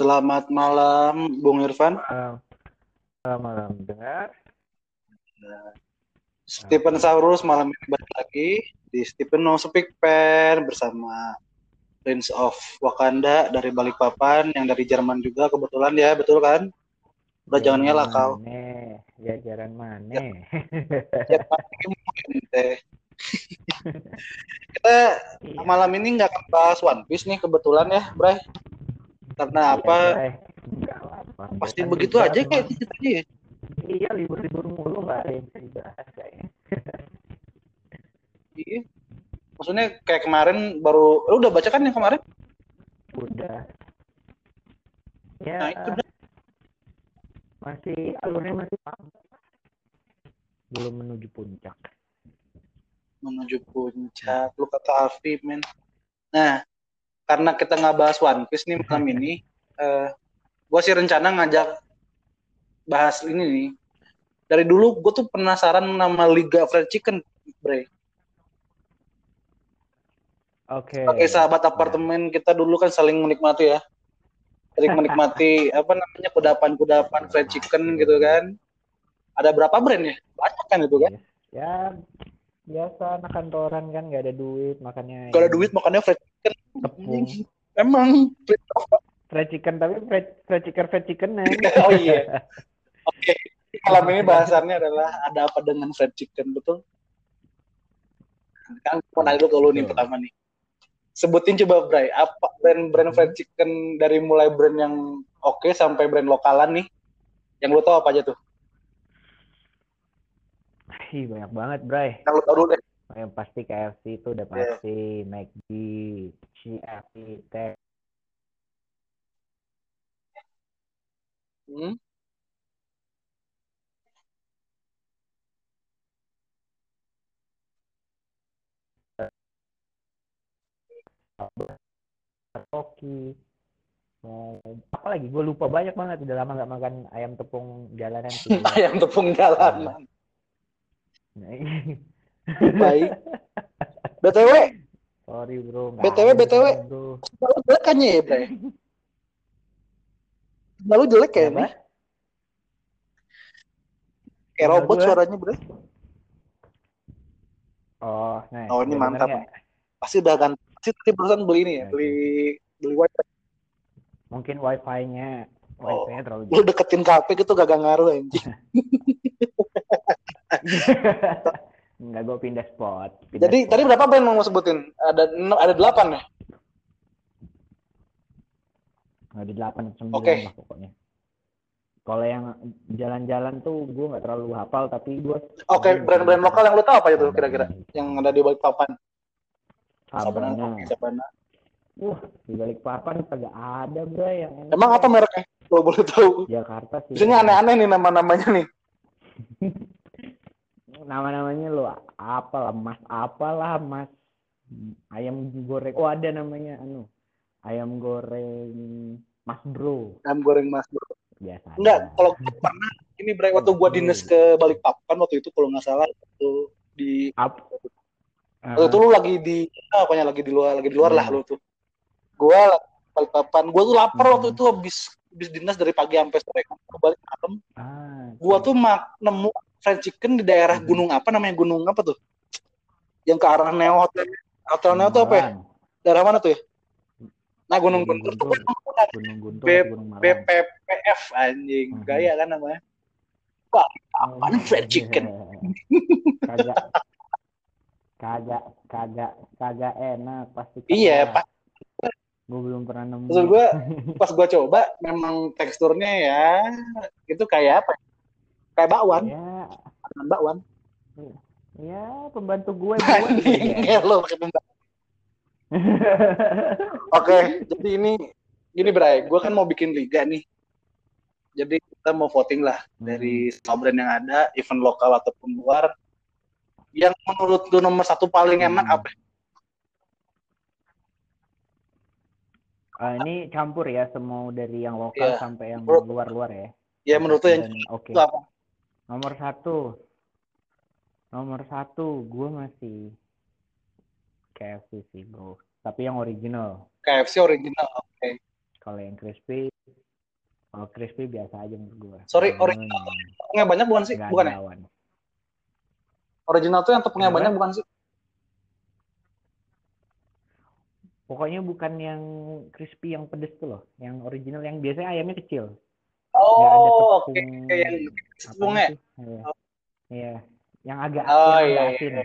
Selamat malam, Bung Irfan. Malam, malam, malam. dengar. Stephen Saurus malam ini balik lagi di Stephen No Speak Pen bersama Prince of Wakanda dari Balikpapan yang dari Jerman juga kebetulan ya, betul kan? Udah jangan ngelak kau. Jajaran mana? Ini mungkin teh. Kita malam ini nggak akan bahas One Piece nih kebetulan ya, Bray. Karena apa? Enggak lah, Bang. Pasti begitu dibahas aja kayak ceritanya ya. Iya, libur-libur mulu nggak ada yang bisa dibahas kayaknya. Iya. Maksudnya kayak kemarin baru, lu udah baca kan yang kemarin? Udah. Ya, Nah, itu udah. masih alurnya masih panjang. Belum menuju puncak. menuju puncak lu kata Alfi men nah karena kita nggak bahas One Piece nih malam ini eh gue sih rencana ngajak bahas ini nih. Dari dulu gue tuh penasaran nama Liga Fried Chicken Bre. Oke. pakai sahabat apartemen kita dulu kan saling menikmati ya. Saling menikmati apa namanya kudapan-kudapan fried chicken gitu kan. Ada berapa brand ya? Banyak kan itu kan? Ya, biasa anak kantoran kan nggak ada duit, makanya kalau ada duit makannya fried tepung. emang Fried chicken tapi fried, fried chicken fried chicken oh iya Oke, malam ini bahasannya adalah ada apa dengan fried chicken, betul? Kan mau nanya dulu nih pertama nih. Sebutin coba Bray, apa brand-brand fried chicken dari mulai brand yang oke sampai brand lokalan nih. Yang lu tahu apa aja tuh? Ih, banyak banget, Bray. Yang tahu dulu deh. Yang pasti KFC itu udah pasti, McD, CFC, Tech. Hmm? Toki. Mau apa lagi? Gue lupa banyak banget. Udah lama nggak makan ayam tepung jalanan sih. Ayam tepung jalanan. Nah, Baik. BTW, Sorry bro. BTW, BTW. sana, bro. lalu jelek kan ya, Bray? Lalu jelek kayak Kenapa? nih. Kayak robot gua. suaranya, Bray. Oh, nah. Oh, ini mantap. Pasti udah ganti. Pasti tadi barusan beli ini ya, Oke. beli beli wifi. Mungkin wifi-nya Oh. wifi-nya terlalu lu deketin HP gitu gak ngaruh anjing. Enggak, gue pindah spot. Pindah Jadi spot. tadi berapa brand mau sebutin? Ada ada delapan ya? Di 8 9 Oke. lah pokoknya. Kalau yang jalan-jalan tuh gue nggak terlalu hafal tapi gue Oke, brand-brand lokal yang lu tahu apa itu kira-kira? Yang ada di balik papan? Sabana. Sabana. Wah, di balik papan kagak ada bro yang. Emang apa mereknya? Kalau boleh tahu. Jakarta sih. Biasanya aneh-aneh nih nama-namanya nih. Nama-namanya lo apalah mas apalah mas ayam goreng. Oh ada namanya anu ayam goreng mas bro Ayam goreng Mas Bro. biasa. Enggak, kalau pernah ini bre waktu gua dinas ke balik papan waktu itu kalau nggak salah waktu di Ap- waktu itu lu lagi di ah, pokoknya lagi di luar lagi di luar lah Hmm. lu tuh. Gua balik papan, gua tuh lapar Hmm. waktu itu habis habis dinas dari pagi sampai sore kan balik malam. Ah, gua tuh mak nemu fried chicken di daerah Mhm. gunung apa namanya? Gunung apa tuh? Yang ke arah Neo Hotel. Hotel Neo tuh apa ya? Daerah mana tuh ya? Nah gunung Guntur tuh Guntur. kan Gunung Guntur, Gunung Malang. BPPF anjing. Mhm. gaya kan namanya. Wah apaan fried chicken? Kagak. Kagak kagak kagak enak pasti iya pak gue belum pernah nemu. Maksud gua pas gua coba memang teksturnya ya itu kayak apa ya? Kayak bakwan ya makanan bakwan ya pembantu gue gue lo pakai pemba- oke jadi ini gini Bray gua kan mau bikin liga nih jadi kita mau voting lah dari semua brand yang ada, event lokal ataupun luar. Yang menurut lu nomor satu paling enak Hmm. apa? Ah, ini campur ya semua dari yang lokal Iya. sampai yang luar-luar ya Ya menurut lu yang oke apa? Nomor satu nomor satu gue masih KFC sih bro tapi yang original KFC original. Oke. kalau yang crispy Kalau crispy biasa aja menurut gua. Sorry, Hmm, original Tepungnya banyak bukan sih? Bukan ya? lawan. Original tuh yang tepungnya banyak bukan sih? Pokoknya bukan yang crispy yang pedes tuh loh, yang original yang biasanya ayamnya kecil. Oh, oke. tepung. Kayak yang tepungnya. sih? Iya. Iya. Yang agak Oh, yang iya, iya, asin. iya.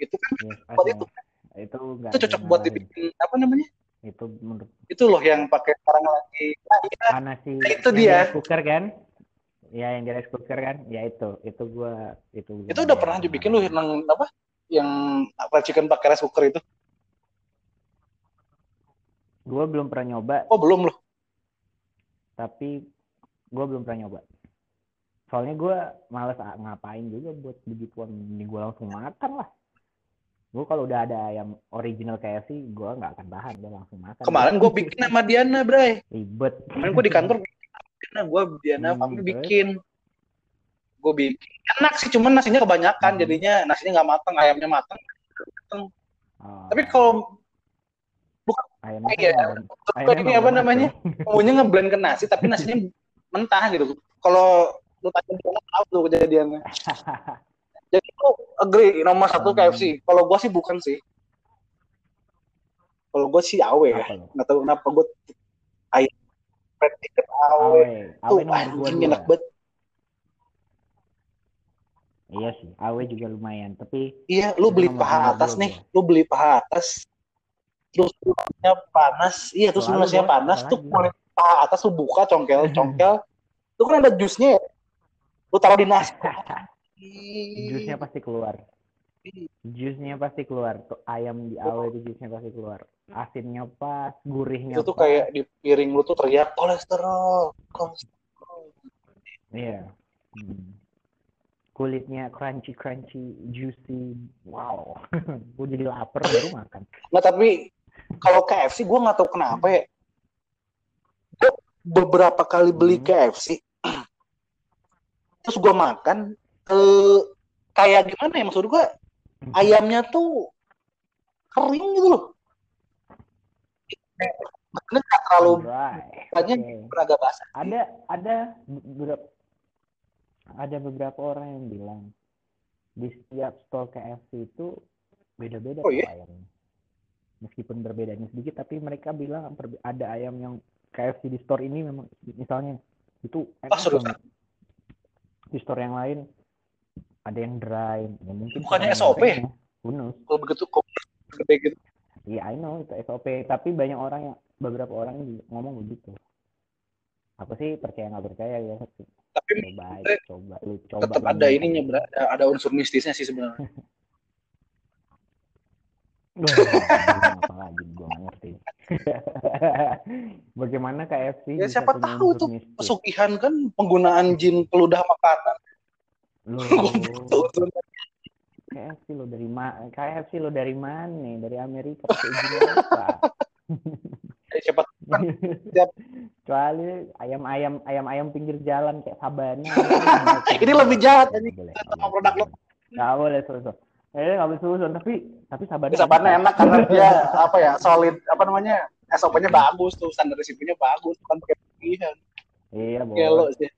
Itu kan Yes, buat asin. itu. Itu enggak Itu cocok buat dibikin apa namanya? Itu menurut Itu loh yang pakai sekarang lagi. Nah, iya. ah, nasi Itu yang dia. cooker kan? Ya, yang di rice cooker kan? Ya itu, itu gua itu gua Itu udah pernah dibikin lu yang apa? Yang apa chicken pakai rice cooker itu? Gua belum pernah nyoba, Oh, belum loh. tapi gua belum pernah nyoba. Soalnya gua males ngapain juga buat begituan, ini gua langsung makan lah. Gua kalau udah ada ayam original KFC, gua nggak akan tahan, gua langsung makan. Kemarin gue bikin sama Diana, Bray. ribet. Kemarin gue di kantor Diana, gue Diana Hmm, bikin. Gue bikin. Enak sih, cuman nasinya kebanyakan, Hmm. jadinya nasinya nggak matang, ayamnya matang. Oh, Tapi kalau ayamnya iya, kan nggak- Kayak ayamnya ini apa namanya? maunya ngeblend ke nasi, tapi nasinya mentah gitu. Kalau lu tanya Diana tahu tuh kejadiannya. Jadi lu agree nomor satu Hmm. KFC. Kalau gue sih bukan sih. Kalau gue sih AW ya. Nggak tahu kenapa gue ayam fried chicken AW. Awe, Tuh awe nomor dua enak banget. Iya sih, awe juga lumayan. Tapi Iya, lu beli paha atas nih. gua. Lu beli paha atas. Terus nasinya panas. Iya, terus nasinya panas. Tuh kulit paha atas lu buka congkel, congkel. Itu kan ada jusnya ya. Lu taruh di nasi. jusnya pasti keluar. Jusnya pasti keluar. Tuh ayam di awe itu jusnya pasti keluar. Asinnya pas, gurihnya Itu tuh pas. kayak di piring lu tuh teriak kolesterol, kolesterol. Iya. Hmm. Kulitnya crunchy crunchy, juicy. Wow. Gue jadi lapar baru makan. Nggak, tapi kalau KFC gue nggak tahu kenapa ya. Beberapa kali beli Hmm. KFC, terus gue makan, eh, kayak gimana ya maksud gue, ayamnya tuh kering gitu loh. Bener nggak terlalu banyak beragam basah. ada ada beberapa ada beberapa orang yang bilang di setiap store KFC itu beda-beda Oh, iya? ayamnya. Meskipun berbedanya sedikit, tapi mereka bilang ada ayam yang KFC di store ini memang misalnya itu enak serius? banget. Di store yang lain ada yang dry, ya mungkin Bukannya SOP? Kalau begitu kok gede gitu. Iya, I know itu SOP, tapi banyak orang yang beberapa orang yang ngomong begitu. Apa sih percaya nggak percaya ya? Tapi Coba coba lu coba. tetap ada ininya, ada unsur mistisnya sih sebenarnya. Apa lagi gue ngerti. Bagaimana KFC Ya, siapa tahu tuh mistis? Pesugihan kan penggunaan jin peludah makanan. KFC lo dari mana? KFC lo dari mana? nih? Dari Amerika izin apa? Eh, siapa Siap. Kecuali ayam-ayam ayam-ayam pinggir jalan kayak sabana. Ini lebih jahat, ini. Sama produk lo. Nggak boleh susun. Eh nggak boleh susun tapi tapi sabana. Bisa Sabana enak karena dia apa ya solid apa namanya SOP-nya bagus tuh standar risikonya bagus bukan pakai pesugihan. Iya boleh. sih.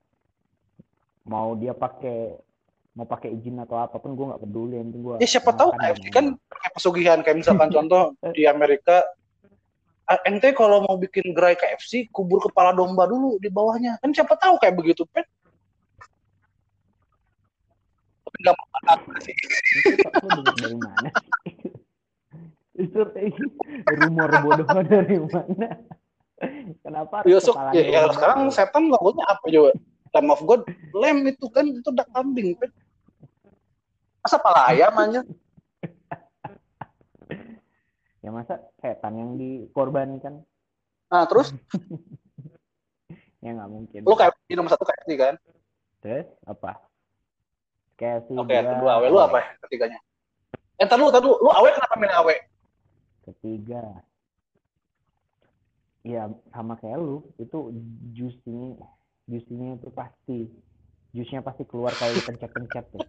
Mau dia pakai mau pakai izin atau apa pun gue nggak peduli yang gue. Ya siapa tahu KFC kan pakai pesugihan kayak misalkan contoh di Amerika ah, ente kalau mau bikin gerai KFC kubur kepala domba dulu di bawahnya kan siapa tahu kayak begitu pet tapi nggak mau makan sih Itu lu dengar dari mana? Itu rumor bodoh dari mana? Kenapa Yusuf ya, ya sekarang setan lagunya apa coba Lamb of God lem itu kan itu udah kambing pet masa pala ayam aja Ya masa setan yang dikorbankan? nah terus Ya nggak mungkin. lu kayak di nomor satu KFC kan Terus apa? Oke dua, kedua awe lu apa ya ketiganya eh ntar lu ntar lu lu awe kenapa milih awe Ketiga. Ya sama kayak lu, itu juice-nya juice-nya itu pasti jusnya pasti keluar kalau dipencet-pencet tuh.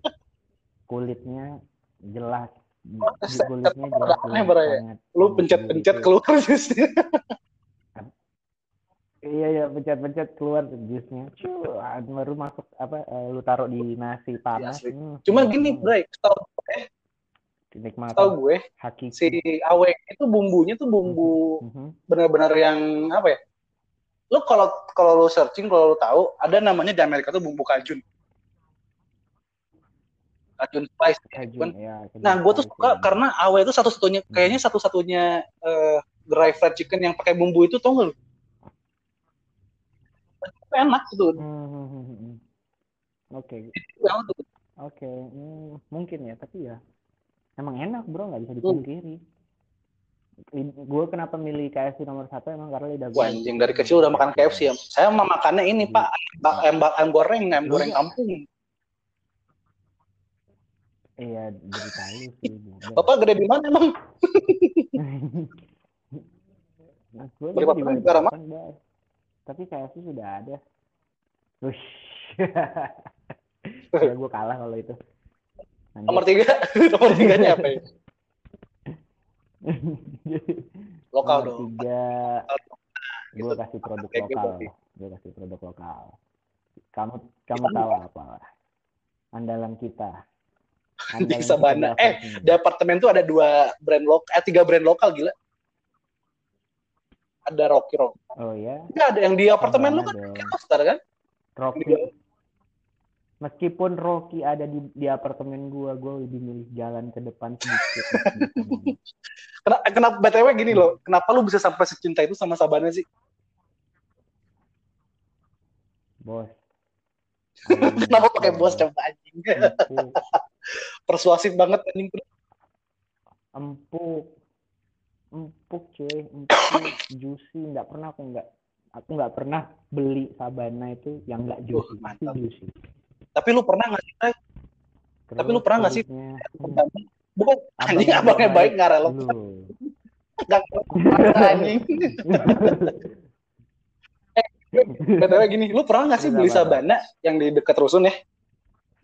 Kulitnya jelas. Kulitnya jelas, jelas ya. banget. lu pencet pencet Itu- keluar jusnya Iya ya pencet-pencet keluar jusnya. Cu, ah, baru masuk apa eh, lu taruh di nasi panas. asli. Hmm, Cuman gini, hmm, Bray, setahu Kenikmatan setahu gue hakiki. si awe itu bumbunya tuh bumbu Mhm. benar-benar yang apa ya? Lu kalau kalau lu searching kalau lu tahu ada namanya di Amerika tuh bumbu kajun. Kajun spice. Kajun, Kan? ya, kajun Nah, gue tuh suka karena awe itu satu-satunya Hmm. kayaknya satu-satunya eh, dry fried chicken yang pakai bumbu itu tau gak lu? Enak gitu. Hmm, hmm, hmm, hmm. Oke, tuh. oke, Hmm, mungkin ya, tapi ya emang enak bro, nggak bisa Hmm. dipungkiri. Gue kenapa milih KFC nomor satu emang karena lidah gue. Anjing dari kecil udah makan KFC ya. Saya mah makannya ini Pak, ayam, ayam goreng, ayam goreng kampung. Iya, berita lu sih. Bapak gede di mana emang? Nah, gue di Balikpapan. Tapi KFC sudah ada. Wush. ya gue kalah kalau itu. Lanjut. Nomor tiga, nomor tiganya apa ya? Lokal Nomor dong. tiga, gue Gitu. kasih produk Kayak lokal. Gue kasih produk lokal. Kamu kamu tahu apa? Andalan kita. Di Andalan Sabana. kita Eh. Di apartemen tuh ada dua brand lokal, eh tiga brand lokal gila. Ada Rocky Rock. Oh ya, Enggak ada yang di apartemen lu kan dong. Rockstar kan? Rocky. Meskipun Rocky ada di, di apartemen gua, gua lebih milih jalan ke depan sedikit. Kenapa, kenapa BTW gini loh, kenapa lu bisa sampai secinta itu sama Sabana sih? bos. Kenapa pakai bos coba anjing? Persuasif banget anjing. empuk, empuk cuy, empuk, juicy. Nggak pernah aku nggak, aku nggak pernah beli Sabana itu yang nggak juicy, Uh, pasti juicy. Tapi lu pernah nggak sih? Tay? Tapi lu Terus pernah nggak sih? Bukan anjing Abangnya baik nggak relevan. Nggak anjing. BTW gini, lu pernah nggak sih Terus beli Sabana yang di dekat rusun ya?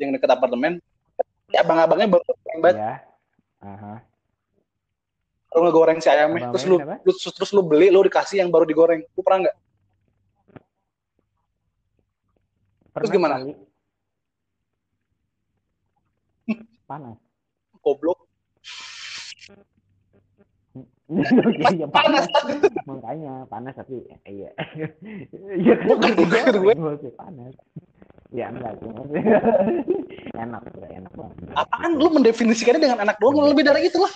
Yang dekat apartemen? Ya, abang-abangnya baru banget, ya, aha. Baru ngegoreng si ayamnya. Terus lu, lu terus lu beli, lu dikasih yang baru digoreng. Lu pernah nggak? Pernah gimana? kali. Panas. Goblok. Iya panas. Makanya panas tapi iya. Iya kan Bukan, bukan, goreng, gue. gua sih panas. Ya enggak enak, enak banget. Apaan lu mendefinisikannya dengan anak doang? Lebih dari itu lah.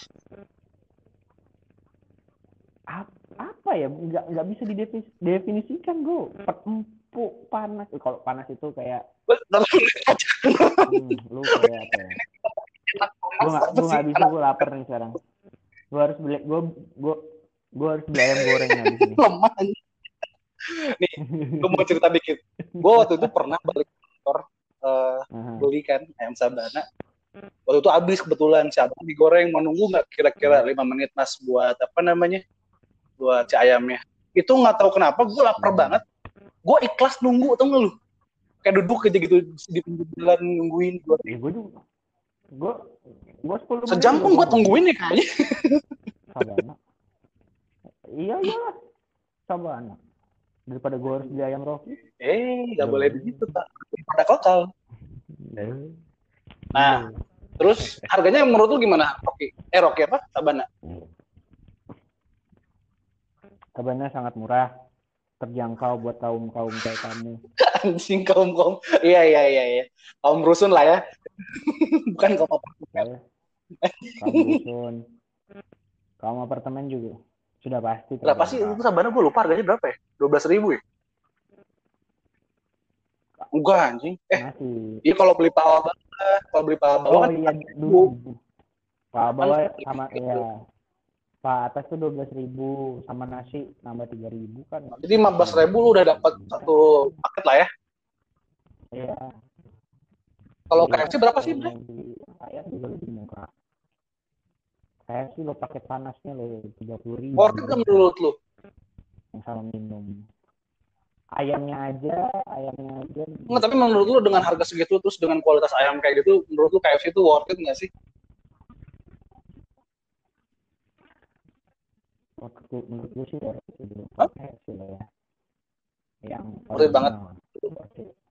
Ap- apa ya? Enggak enggak bisa didefinisikan, Bro. Empuk, panas. Eh, Kalau panas itu kayak hmm, lu kayak apa ya? Gua nggak gua nggak bisa, gua lapar nih sekarang. Gua harus beli gua gua gua harus beli ayam goreng habis ini. lemah. Nih, gue mau cerita dikit. Gue waktu itu pernah balik kantor Aha. beli kan ayam sabana. Waktu itu habis kebetulan si abang digoreng mau nunggu nggak kira-kira lima menit mas buat apa namanya buat si ayamnya. Itu nggak tahu kenapa gue lapar Hmm. banget. Gue ikhlas nunggu nggak lu? Kayak duduk aja gitu di pinggir jalan nungguin. Gua, Ya gue juga. Gue gue sepuluh sejam pun gue tungguin ya kayaknya. Sabana. Iya iyalah. Sabana. Daripada gue harus beli ayam Rocky. Eh, nggak boleh begitu pak. Pada lokal. Nah, Nah, terus harganya menurut lu gimana? Rocky? Eh Rocky apa? Sabana. Sabana sangat murah. Terjangkau buat kaum kaum kayak kamu. Anjing kaum kaum. Iya iya iya iya. Kaum rusun lah ya. Bukan kaum apa. Ya. Kaum dusun. Kaum apartemen juga. Sudah pasti. Sih terjangkau. itu Sabana gue lupa harganya berapa ya? Dua belas ribu ya? Enggak anjing. Eh, Masih. iya kalau beli bawah, kalau beli bawah Oh kan iya dulu. Pak bawah sama ya. Pak atas tuh dua belas ribu sama nasi nambah tiga ribu kan. jadi lima belas ribu lu udah dapat satu paket lah ya. Iya. Kalau KFC berapa sih? Bre? Saya juga lebih murah. Saya sih lo paket panasnya lo tiga puluh ribu. Worth it menurut lu? Yang sama minum. Ayamnya aja, ayamnya aja. Nggak, tapi menurut lu dengan harga segitu terus dengan kualitas ayam kayak gitu, menurut lu KFC itu worth it nggak sih? Waktu menurut gue sih worth it dulu. Lah ya. yang it banget.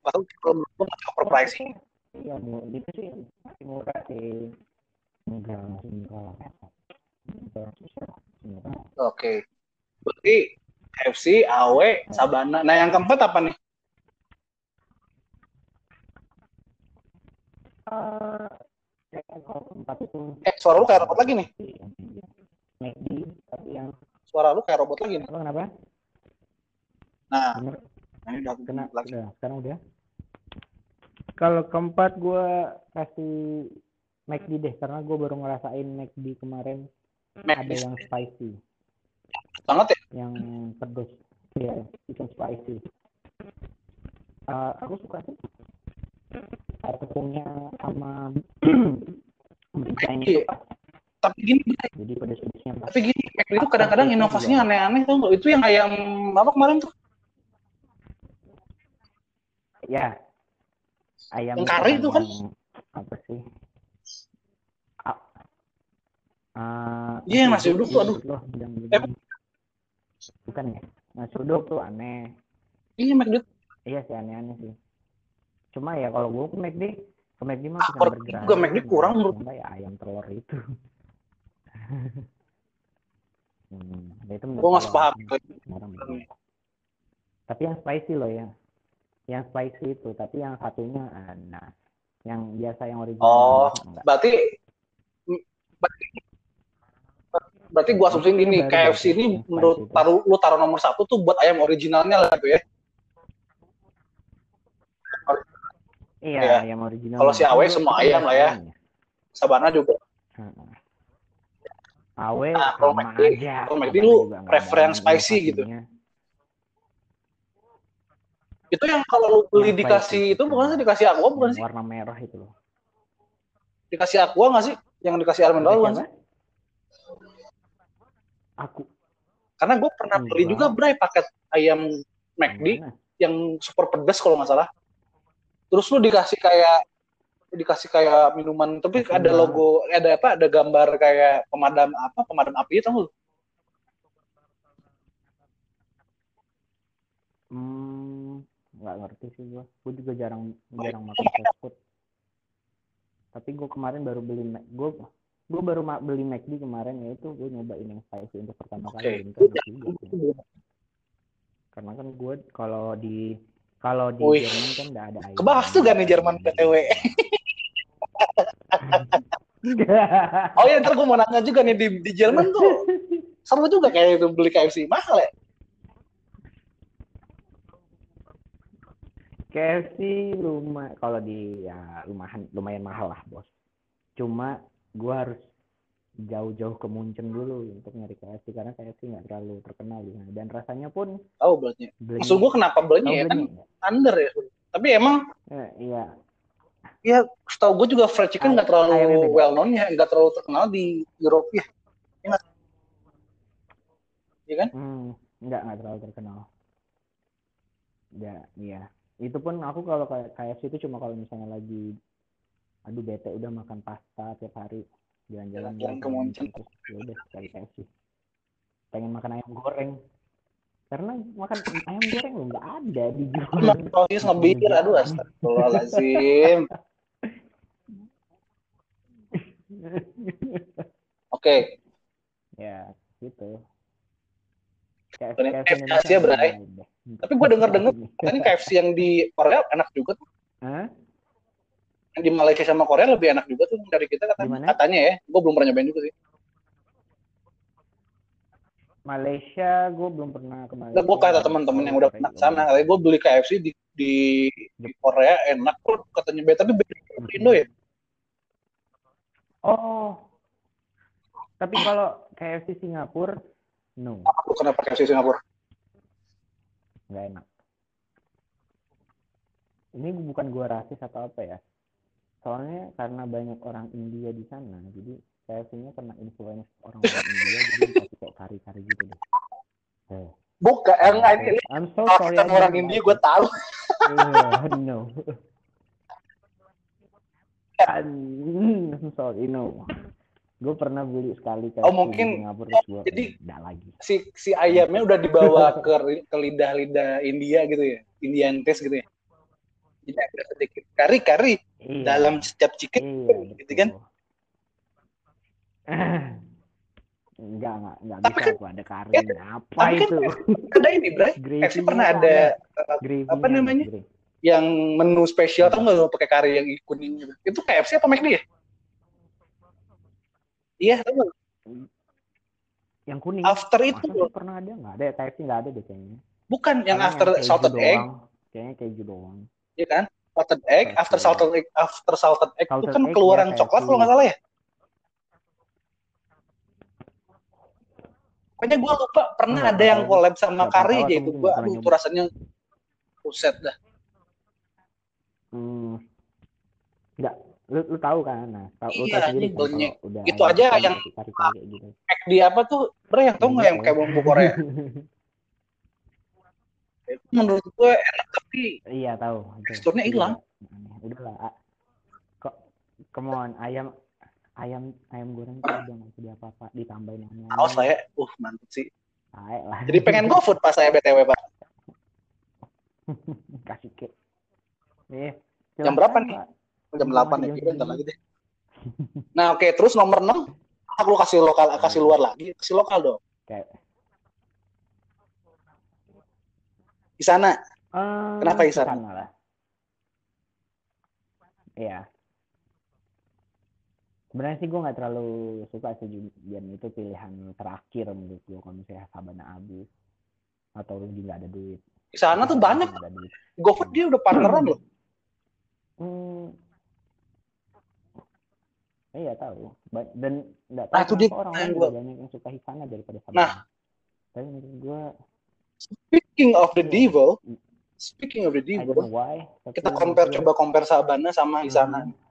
Bahkan kalau menurut gue masih overpricing. Iya, mu- gitu sih masih murah sih. Enggak, masih murah. Oke. Berarti KFC, AW, Sabana. Nah, yang keempat apa nih? Itu Eh, suara lu kayak robot lagi nih. Suara lu kayak robot lagi apa kenapa? Nah, Bener, ini udah kena lagi. udah, sekarang udah. Kalau keempat gue kasih McD deh, karena gue baru ngerasain McD kemarin ada McD yang spicy, banget ya. yang pedas, ya, chicken spicy. Eh, aku suka sih. Tepungnya sama bericanya itu Iya. pas. Tapi gini, Jadi pas. tapi gini, McD itu kadang-kadang inovasinya aneh-aneh tau nggak? Itu yang ayam apa kemarin tuh? Ya. Ayam Yang kari itu kan? apa sih? Ah, Iya, yang nasi uduk tuh, aduh. Loh, yang Eh. Bukan ya? Nasi uduk tuh aneh. Iya, McD. Iya sih aneh-aneh sih. Cuma ya kalau gue ke McD, ke McD mah Ah, bisa kalau bergerak. juga McD kurang menurut- ya ayam telur itu. hmm, itu Gue nggak sepaham. Beda. Tapi yang spicy loh ya. Yang spicy itu, tapi yang satunya ah, nah, yang biasa yang original Oh, enggak. Berarti berarti, berarti gua asumsiin gini, Baru KFC ini menurut taruh lu taruh nomor satu tuh buat ayam originalnya lah gitu ya. Iya, Iya. ayam original. Kalau si Awe semua ayam lah ya. Sabana juga. Heeh. Awe Nah, kalau McD- aja. kalau McD lu juga nggak prefer ada yang spicy gitu. Itu yang kalau lu beli Yang dikasih itu gitu. bukan sih dikasih aqua bukan sih? warna merah itu loh. Dikasih aqua nggak sih? Yang dikasih almond Dikasih bukan sih? Aku Karena gue pernah beli juga bray paket ayam McD yang super pedas kalau nggak salah. Terus lu dikasih kayak dikasih kayak minuman tapi Kasih ada logo ada apa ada gambar kayak pemadam apa pemadam api itu lu Hmm, nggak ngerti sih gua. Gua juga jarang jarang makan fast food. Tapi gua kemarin baru beli Mac- gua gua baru ma- beli McD kemarin yaitu gua nyobain yang spicy untuk pertama Oke. kali. Ini enak juga. Karena kan gua kalau di kalau di Wih. Jerman kan nggak ada ayam. kebahas tuh gak nih Jerman PTW oh ya ntar gue mau nanya juga nih di, di Jerman tuh seru juga kayak itu beli KFC mahal ya? KFC lumah kalau di ya lumayan lumayan mahal lah bos. Cuma gua harus jauh-jauh ke Munchen dulu untuk nyari KFC karena KFC nggak terlalu terkenal di sana. Dan rasanya pun tahu belinya beli. Maksud gue kenapa belinya ya? Kan belinya. under ya tapi emang Eh, iya ya setahu gue juga fried chicken nggak terlalu well known ya nggak terlalu terkenal di Eropa ya Iya? Iya kan hmm, nggak nggak terlalu terkenal. Ya iya itu pun aku kalau kayak KFC itu cuma kalau misalnya lagi aduh bete udah makan pasta tiap hari jalan-jalan Jalan-jalan ke Munchen. terus ya udah cari KFC pengen makan ayam goreng karena makan ayam goreng nggak ada di Emang sosis ngebir aduh astagfirullahaladzim. Oke. Ya gitu. KFC, KFC Asia. Tapi gua denger-denger, Ini. KFC yang di Korea enak juga tuh. Hah? yang di Malaysia sama Korea lebih enak juga tuh dari kita katanya, katanya ya. Gue belum pernah nyobain juga sih Malaysia gue belum pernah ke Malaysia. Nah, gue kata teman-teman yang udah pernah ke sana katanya gue beli KFC di, di di Korea enak kok katanya. Beda tapi beda di Indo ya? Oh. Tapi kalau KFC Singapura no. Aku kenapa KFC Singapura? Nggak enak. Ini bukan gua rasis atau apa ya. Soalnya karena banyak orang India di sana jadi KFC-nya kena influence orang-orang India jadi dikasih kayak kari-kari gitu deh. Eh. bukan eh, enggak ini, ini I'm so sorry orang India gue tahu. Yeah, no. I'm sorry no. Gue pernah beli sekali ke Oh, mungkin- di Singapura terus gue jadi- enggak lagi. si si ayamnya udah dibawa ke ke lidah-lidah India gitu ya Indian taste gitu ya. Jadi ada sedikit kari kari iya. dalam setiap chicken iya, gitu kan. betul. Enggak enggak enggak Tapi bisa kan- aku ada kari ya, apa tapi kan itu? ada ini bray. Gravy-nya KFC pernah ada uh, apa namanya? Bre. yang menu spesial tau nggak lo pakai kari yang kuning gitu? Itu KFC apa McD ya? Iya tau yang kuning. After Masa itu loh. pernah ada? Nggak ada KFC nggak ada deh kayaknya. Bukan yang Paling after keju salted egg. doang. kayaknya keju doang. Ya kan? Salted egg KFC. after salted egg after salted egg itu Salted kan egg, keluaran ya, coklat kalau nggak salah ya pokoknya gue lupa pernah Nggak ada yang tahu. collab sama kari tahu aja itu gue aduh itu rasanya buset dah hmm. nggak lu lu tahu kan nah tahu lu Iya, tahu sendiri kan udah Itu aja yang- kari kari kayak gitu di apa tuh bre yang tau nggak yang kayak bumbu Korea itu menurut gue enak tapi iya tahu. Teksturnya hilang. aneh. udahlah ah. kok come on ayam ayam ayam goreng tuh udah nggak jadi apa-apa ditambahin sama haus lah ya. Uh mantep sih. Tae lah. Jadi pengen go food pas saya btw pak. Kasih ke eh Jam berapa nih? Jam 8 ya bentar segini. lagi deh. Nah oke terus nomor 6 aku kasih lokal kasih luar lagi. Kasih lokal dong. Kayak, di sana eh, Kenapa di sana lah. Iya. Sebenarnya sih gue nggak terlalu suka sih itu pilihan terakhir menurut gue kalau misalnya Sabana habis atau Rugi nggak ada duit. di sana tuh banyak. GoFood dia udah partneran loh Hmm. Iya tahu. Ba- Dan nggak Nah, tahu itu dia orang yang lain gua- juga banyak yang suka Hisana daripada Sabana. Nah. Tapi menurut gue, speaking of the Iya. devil speaking of the devil why. kita compare coba compare Sabana sama Hisana Mhm.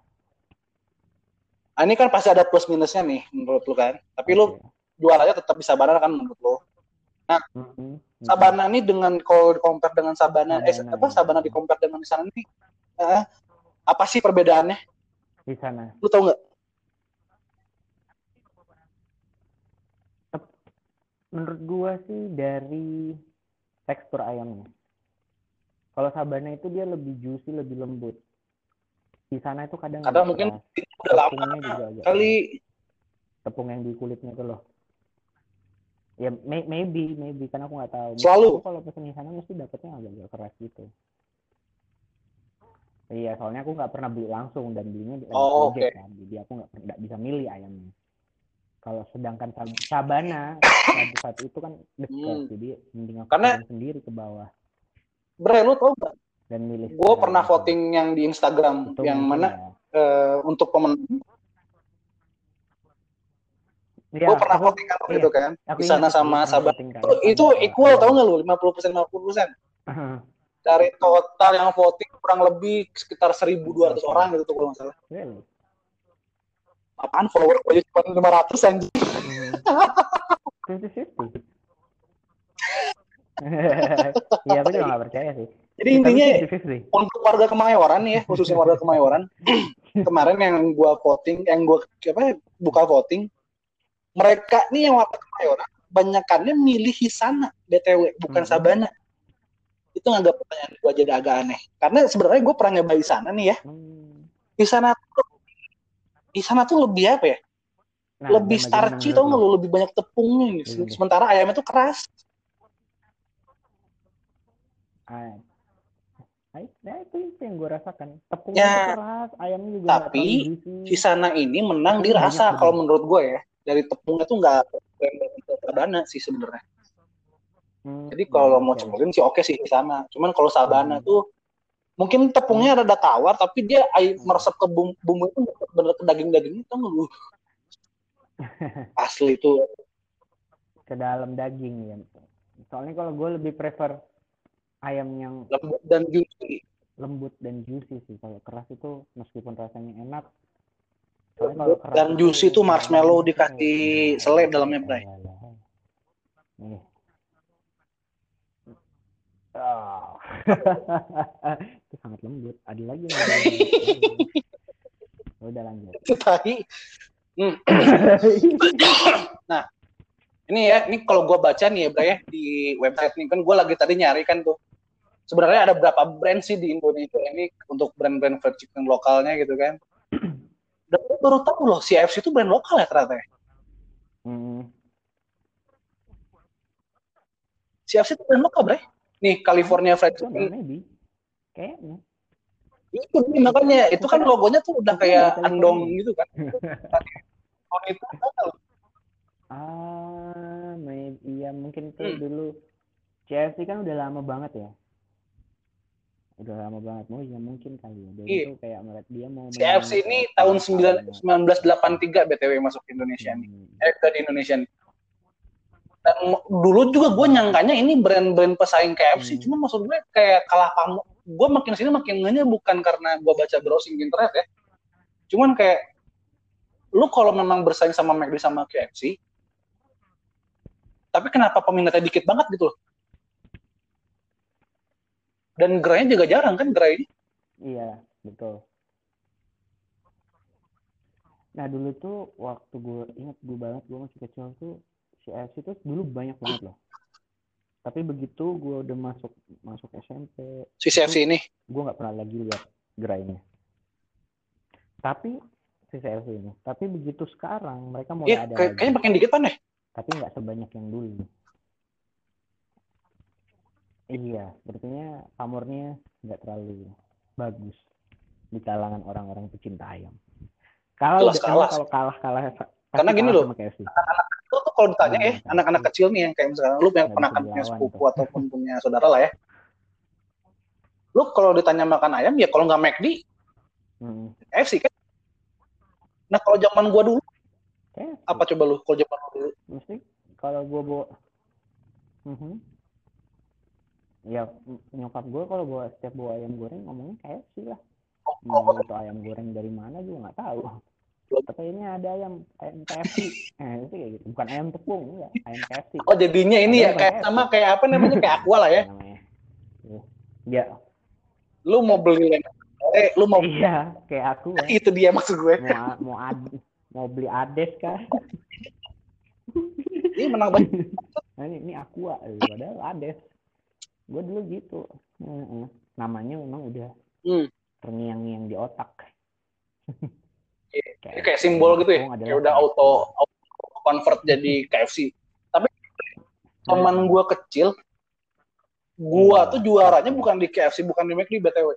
Nah, ini kan pasti ada plus minusnya nih menurut lu kan tapi lu Oke. jualannya tetap di Sabana kan menurut lu. Mhm. Sabana ini dengan kalau di compare dengan Sabana, eh Sabana, apa iya. Sabana di compare dengan di sana nih eh, apa sih perbedaannya? di sana. Lu tau nggak? Menurut gua sih dari tekstur ayamnya. Kalau Sabana itu dia lebih juicy, lebih lembut. Di sana itu kadang agak mungkin keras. Udah lama tepungnya juga agak kali keras. tepung yang di kulitnya itu loh. Ya may- maybe maybe kan aku nggak tahu. Selalu. Aku kalau pesen di sana mesti dapetnya agak-agak keras gitu. Iya, soalnya aku nggak pernah beli langsung dan belinya di Oh, project kan, jadi aku nggak nggak bisa milih ayamnya. Kalau sedangkan Sab- Sabana saat itu kan dekat, Hmm. jadi mending aku Karena- sendiri ke bawah Bre, lu tau nggak? Dan milih. Gue pernah voting yang di Instagram Itu yang mana ya. eh, untuk pemenang. Iya, gue pernah aku- voting kan iya. itu kan. Di sana sama voting kan. Itu, Sama- equal iya. tau nggak lu? 50% 50% dari total yang voting kurang lebih sekitar 1.200 Oke. orang gitu tuh kalau nggak salah. Really? Apaan follower gue cuma 500 anjing. Fifty fifty. Iya, aku juga nggak percaya sih. Jadi intinya fifty fifty. untuk warga Kemayoran nih ya, khususnya warga Kemayoran, kemarin yang gua voting, yang gua apa buka voting, mereka nih yang warga Kemayoran, banyakannya milih Hisana BTW, bukan Mhm. Sabana. Itu nggak pertanyaan gua jadi agak aneh. Karena sebenarnya gue pernah nyoba Hisana nih ya. Hmm. Hisana tuh Hisana tuh lebih apa ya? Nah, lebih starchy tau nggak lu? Lebih banyak tepungnya. Iya, iya. Sementara ayamnya tuh keras. Ah, ah, ya itu, itu yang gue rasakan. Tepungnya Ya, keras, ayamnya juga tapi juicy. Hisana ini menang di Tepungnya banyak rasa bener. kalau menurut gue ya. Dari tepungnya tuh nggak Sabana sih sebenarnya. Hmm, Jadi kalau hmm, mau cobain sih oke sih di sana. Cuman kalau Sabana Hmm. tuh mungkin tepungnya rada tawar tapi dia air meresap ke bumbu, bumbu itu bener ke daging-dagingnya tuh lu. Asli itu. ke dalam daging ya. Soalnya kalau gue lebih prefer ayam yang lembut dan juicy. lembut dan juicy sih. Kalau keras itu meskipun rasanya enak. kalau keras Dan juicy itu marshmallow dikasih selai dalamnya, Bray. Nih. Oh. itu sangat lembut. Ada lagi. Udah lanjut. Itu tadi Hmm. nah, ini ya, ini kalau gue baca nih ya, Bray, ya, di website nih kan gue lagi tadi nyari kan tuh. Sebenarnya ada berapa brand sih di Indonesia ini untuk brand-brand fried chicken lokalnya gitu kan. Dan baru tahu loh, CFC itu brand lokal ya ternyata. ya. Hmm. CFC itu brand lokal, Bray. Nih, California Fried Itu Chicken. Kayaknya. Itu nih, makanya itu kan logonya tuh udah kayak Bukan, andong gitu kan. Oh, itu Ah, iya mungkin tuh Hmm. dulu CFC kan udah lama banget ya. Udah lama banget. Oh iya mungkin kali ya. Dan Iya. itu kayak melihat dia mau CFC ini tahun lokalnya. 9 1983 BTW masuk ke Indonesia nih. Hmm. Eh, ke di Indonesia nih. Dan dulu juga gue nyangkanya ini brand-brand pesaing KFC, Hmm. cuma maksud gue kayak kalah pamor. Gue makin sini makin ngenya bukan karena gue baca browsing internet ya. Cuman kayak lu kalau memang bersaing sama McD sama KFC, tapi kenapa peminatnya dikit banget gitu loh? Dan gerainya juga jarang kan gerai Iya, betul. Nah dulu tuh waktu gue ingat gue banget gue masih kecil tuh CFC tuh dulu banyak banget loh. Tapi begitu gue udah masuk masuk SMP, si CFC ini. gue nggak pernah lagi lihat gerainya. Tapi si CFC ini. Tapi begitu sekarang mereka mulai Iya, ada kayaknya makin dikit pan deh. Tapi nggak sebanyak yang dulu. Iya, sepertinya pamornya nggak terlalu bagus di kalangan orang-orang pecinta ayam. Kalau kalah. kalau kalah kalah Karena gini loh, KFC. Lu tuh kalau ditanya ya, anak-anak kecil nih yang kayak misalnya lu yang pernah kan punya sepupu tuh. ataupun punya saudara lah ya. Lu kalau ditanya makan ayam ya kalau nggak McD, Hmm. KFC kan. Nah kalau zaman gua dulu, KFC. apa coba lu kalau zaman lu dulu? Mesti kalau gue bawa Mhm. Ya nyokap gue kalau bawa setiap bawa ayam goreng ngomongnya KFC lah. Mau itu ayam goreng dari mana juga nggak tahu. Tapi ini ada ayam ayam KFC. Eh, itu kayak gitu. Bukan ayam tepung, enggak. Ayam KFC. Oh jadinya ini ya kayak sama kayak apa namanya kayak aqua lah ya. namanya. Ya, Lu mau beli eh lu mau iya, kayak aku ya. itu dia maksud gue. Mau mau ad, mau beli Ades kah? Ini menang banget. Nah, ini, ini Aqua, eh, padahal Ades. Gue dulu gitu. Namanya memang udah Hmm. terngiang-ngiang di otak. Ini kayak simbol gitu ya. Kayak udah auto, auto convert jadi KFC. Tapi zaman gua kecil, gua Iya. tuh juaranya bukan di KFC, bukan di McD BTW.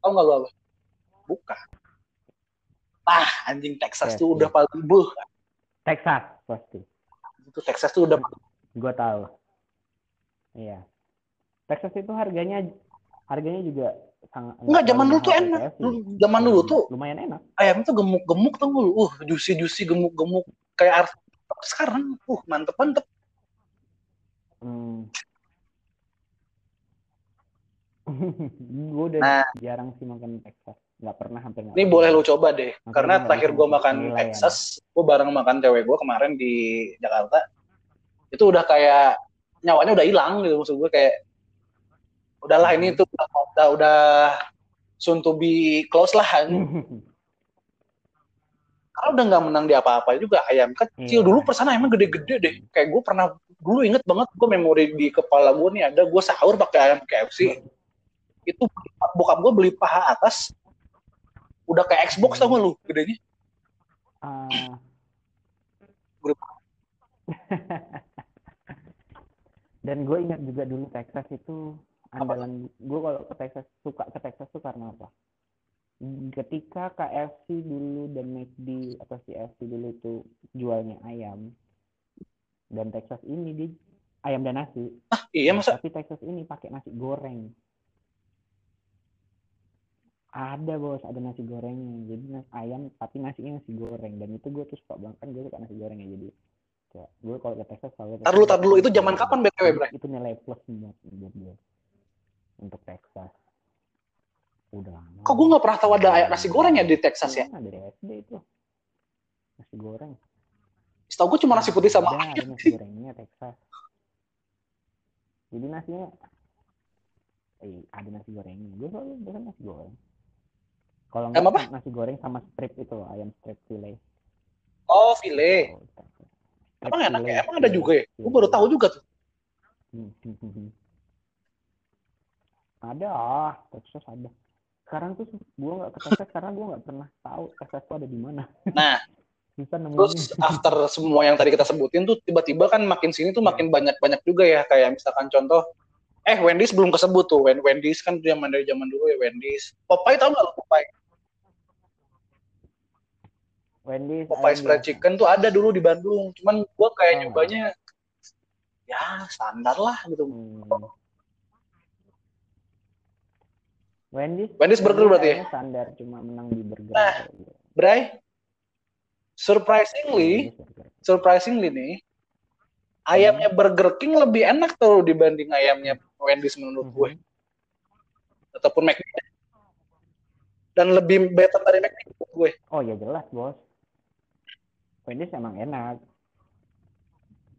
Tahu nggak lu apa? Bukan. Ah, anjing Texas tuh KFC. udah paling buh. Texas pasti. Itu Texas tuh udah Gue tahu. Iya. Texas itu harganya harganya juga sangat Enggak, zaman dulu tuh enak. Zaman dulu tuh lumayan enak. ayam tuh gemuk-gemuk tuh lu. Uh, juicy-juicy gemuk-gemuk kayak ars- sekarang uh mantep-mantep. Hmm. gue udah Nah. jarang sih makan Texas. Nggak pernah hampir nggak Ini pernah. boleh lu coba deh. Makanya Karena terakhir gue makan penilaian. Texas, gue bareng makan cewek gue kemarin di Jakarta. Itu udah kayak nyawanya udah hilang gitu maksud gue kayak udahlah ini Hmm. tuh udah udah soon to be close lah. Karena udah nggak menang di apa-apa juga ayam kecil Iya. dulu persana emang gede-gede deh. Kayak gue pernah dulu inget banget gue memori di kepala gue nih ada gue sahur pakai ayam KFC. Itu bokap gue beli paha atas udah kayak Xbox tau gak lu gedenya. Ah. Grup. Dan gue ingat juga dulu Texas itu andalan gue kalau ke Texas suka ke Texas tuh karena apa? Ketika KFC dulu dan McD atau CFC dulu itu jualnya ayam dan Texas ini di ayam dan nasi. Iya masa Tapi Texas ini pakai nasi goreng. Ada bos, ada nasi gorengnya. Jadi nasi ayam tapi nasinya nasi goreng dan itu gue tuh suka banget kan gue suka nasi gorengnya jadi kayak gue kalau ke Texas selalu Tar dulu, tar dulu. Itu zaman kapan BTW? Itu nilai plus buat buat gue untuk Texas. Udah lama. kok gue nggak pernah tahu ada ayam nasi goreng ya di Texas ya? Iya, dari SD itu. Nasi goreng. Setahu gue cuma nasi putih sama ada, ayam. ada nasi gorengnya Texas. Jadi nasinya eh, ada nasi gorengnya. Gue selalu pesan nasi goreng. Kalau Ayam enggak apa? nasi goreng sama strip itu loh, ayam strip fillet. file. Oh, tak. Emang enak ya? Emang ada juga ya? Gue baru tahu juga tuh. Hmm, hmm, hmm, hmm. Ada ah, Texas ada. Sekarang tuh gue nggak ke Texas karena gue nggak pernah tahu Texas tuh ada di mana. Nah, Bisa nemuin. terus after semua yang tadi kita sebutin tuh tiba-tiba kan makin sini tuh makin banyak-banyak juga ya kayak misalkan contoh eh Wendy's belum kesebut tuh Wen- Wendy's kan zaman dari zaman dulu ya Wendy's Popeye tau nggak lo Popeye Wendy's Popeye fried chicken tuh ada dulu di Bandung cuman gua kayak Oh. nyobanya ya standar lah gitu Hmm. Wendy's Wendy's burger berarti ya? standar cuma menang di burger. Nah, Bray surprisingly Wendy's burger. surprisingly nih ayamnya Burger King lebih enak tuh dibanding ayamnya Wendy's menurut gue Mhm. ataupun McD dan lebih better dari McD menurut gue Oh ya jelas bos. Wendy's emang enak.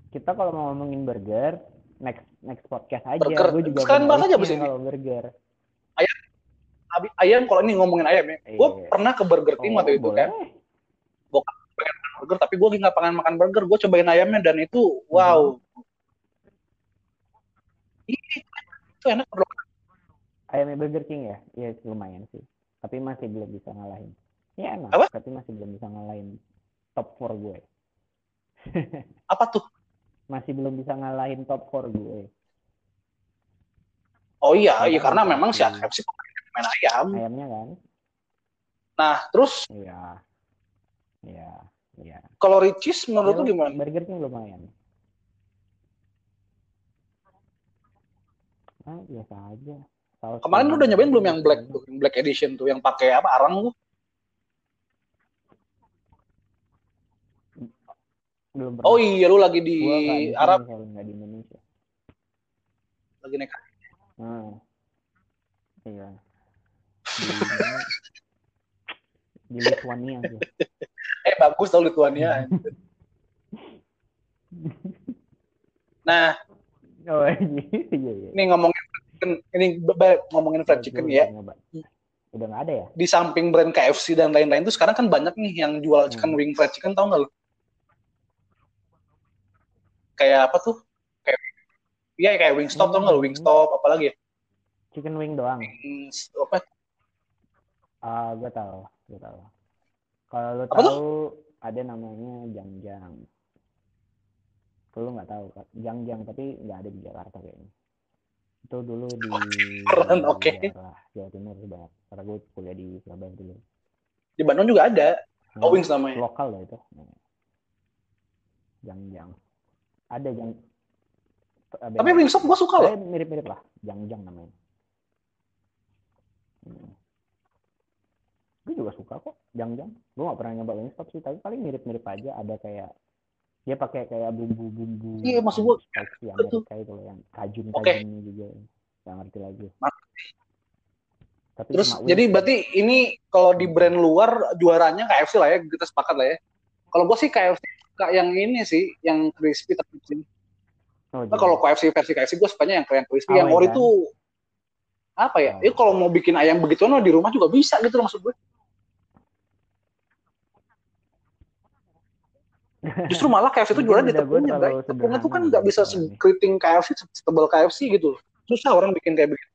Kita kalau mau ngomongin burger, next next podcast aja. Burger. Gue juga Sekarang punya bahas aja. Kalau burger. Ayam kalau ini ngomongin ayam ya gue Iya. pernah ke Burger King Oh, waktu itu boleh. kan burger tapi gue nggak pengen makan burger gue cobain ayamnya dan itu wow Mhm. ini itu enak bro Ayamnya Burger King ya? Iya lumayan sih. Tapi masih belum bisa ngalahin. Ya enak, Apa? tapi masih belum bisa ngalahin top 4 gue. apa tuh Masih belum bisa ngalahin top 4 gue. oh iya iya Karena karena apa? memang si KFC main ayam Ayamnya kan? nah terus Iya. Iya. Iya. kalau Ricis menurut lu gimana Burger King lumayan. Ah, biasa aja. Saus kemarin lu udah nyobain belum yang black tuh yang black edition tuh yang pakai apa arang tuh Belum pernah. oh iya lu lagi di Gua Arab nggak di Indonesia. lagi naik Hmm. Iya. Di, Lithuania tuh. eh bagus tau Lituania nah Oh iya iya. iya. ini ngomongin ini ngomongin fried chicken ya nyoba. Udah nggak ada ya? di samping brand KFC dan lain-lain tuh sekarang kan banyak nih yang jual chicken Hmm. wing fried chicken tau nggak lu? Kayak apa tuh? Kayak iya kayak Wingstop tau nggak lu? Hmm. Wingstop apalagi ya? Chicken wing doang. Hmm, apa? Ah, gue tahu, gue tahu. Kalau lu Apa tuh? tahu ada namanya Jangjang. Lu nggak tahu? Jangjang tapi nggak ada di Jakarta kayaknya. Itu dulu di oke. daerah Jawa Timur banyak. Karena gue kuliah di Surabaya dulu. Di Bandung juga ada. Oh, Nah, Wings namanya. lokal loh itu. Jangjang. Ada jang. Tapi Wingstop gua suka loh. Eh, mirip-mirip lah. Jangjang namanya. Hmm. Gue juga suka kok Jangjang. Gue gak pernah nyoba Wingstop sih, tapi paling mirip-mirip aja. Ada kayak dia pakai kayak bumbu-bumbu Iya, maksud spicy betul. Amerika itu loh yang kajun Oke. kajunnya juga nggak ngerti lagi tapi Terus jadi berarti ini kalau di brand luar juaranya KFC lah ya, kita sepakat lah ya. Kalau gua sih KFC suka yang ini sih, yang crispy tapi sini. oh, Nah, kalau KFC versi KFC gue sukanya yang yang crispy, yang Awet, ori kan? tuh apa ya? Oh. Ya kalau mau bikin ayam begitu no, di rumah juga bisa gitu loh maksud gue. Justru malah KFC itu jualan di tepungnya, guys. Tepungnya tuh kan nggak bisa gitu sekeriting KFC, setebal KFC gitu. Susah orang bikin kayak begitu.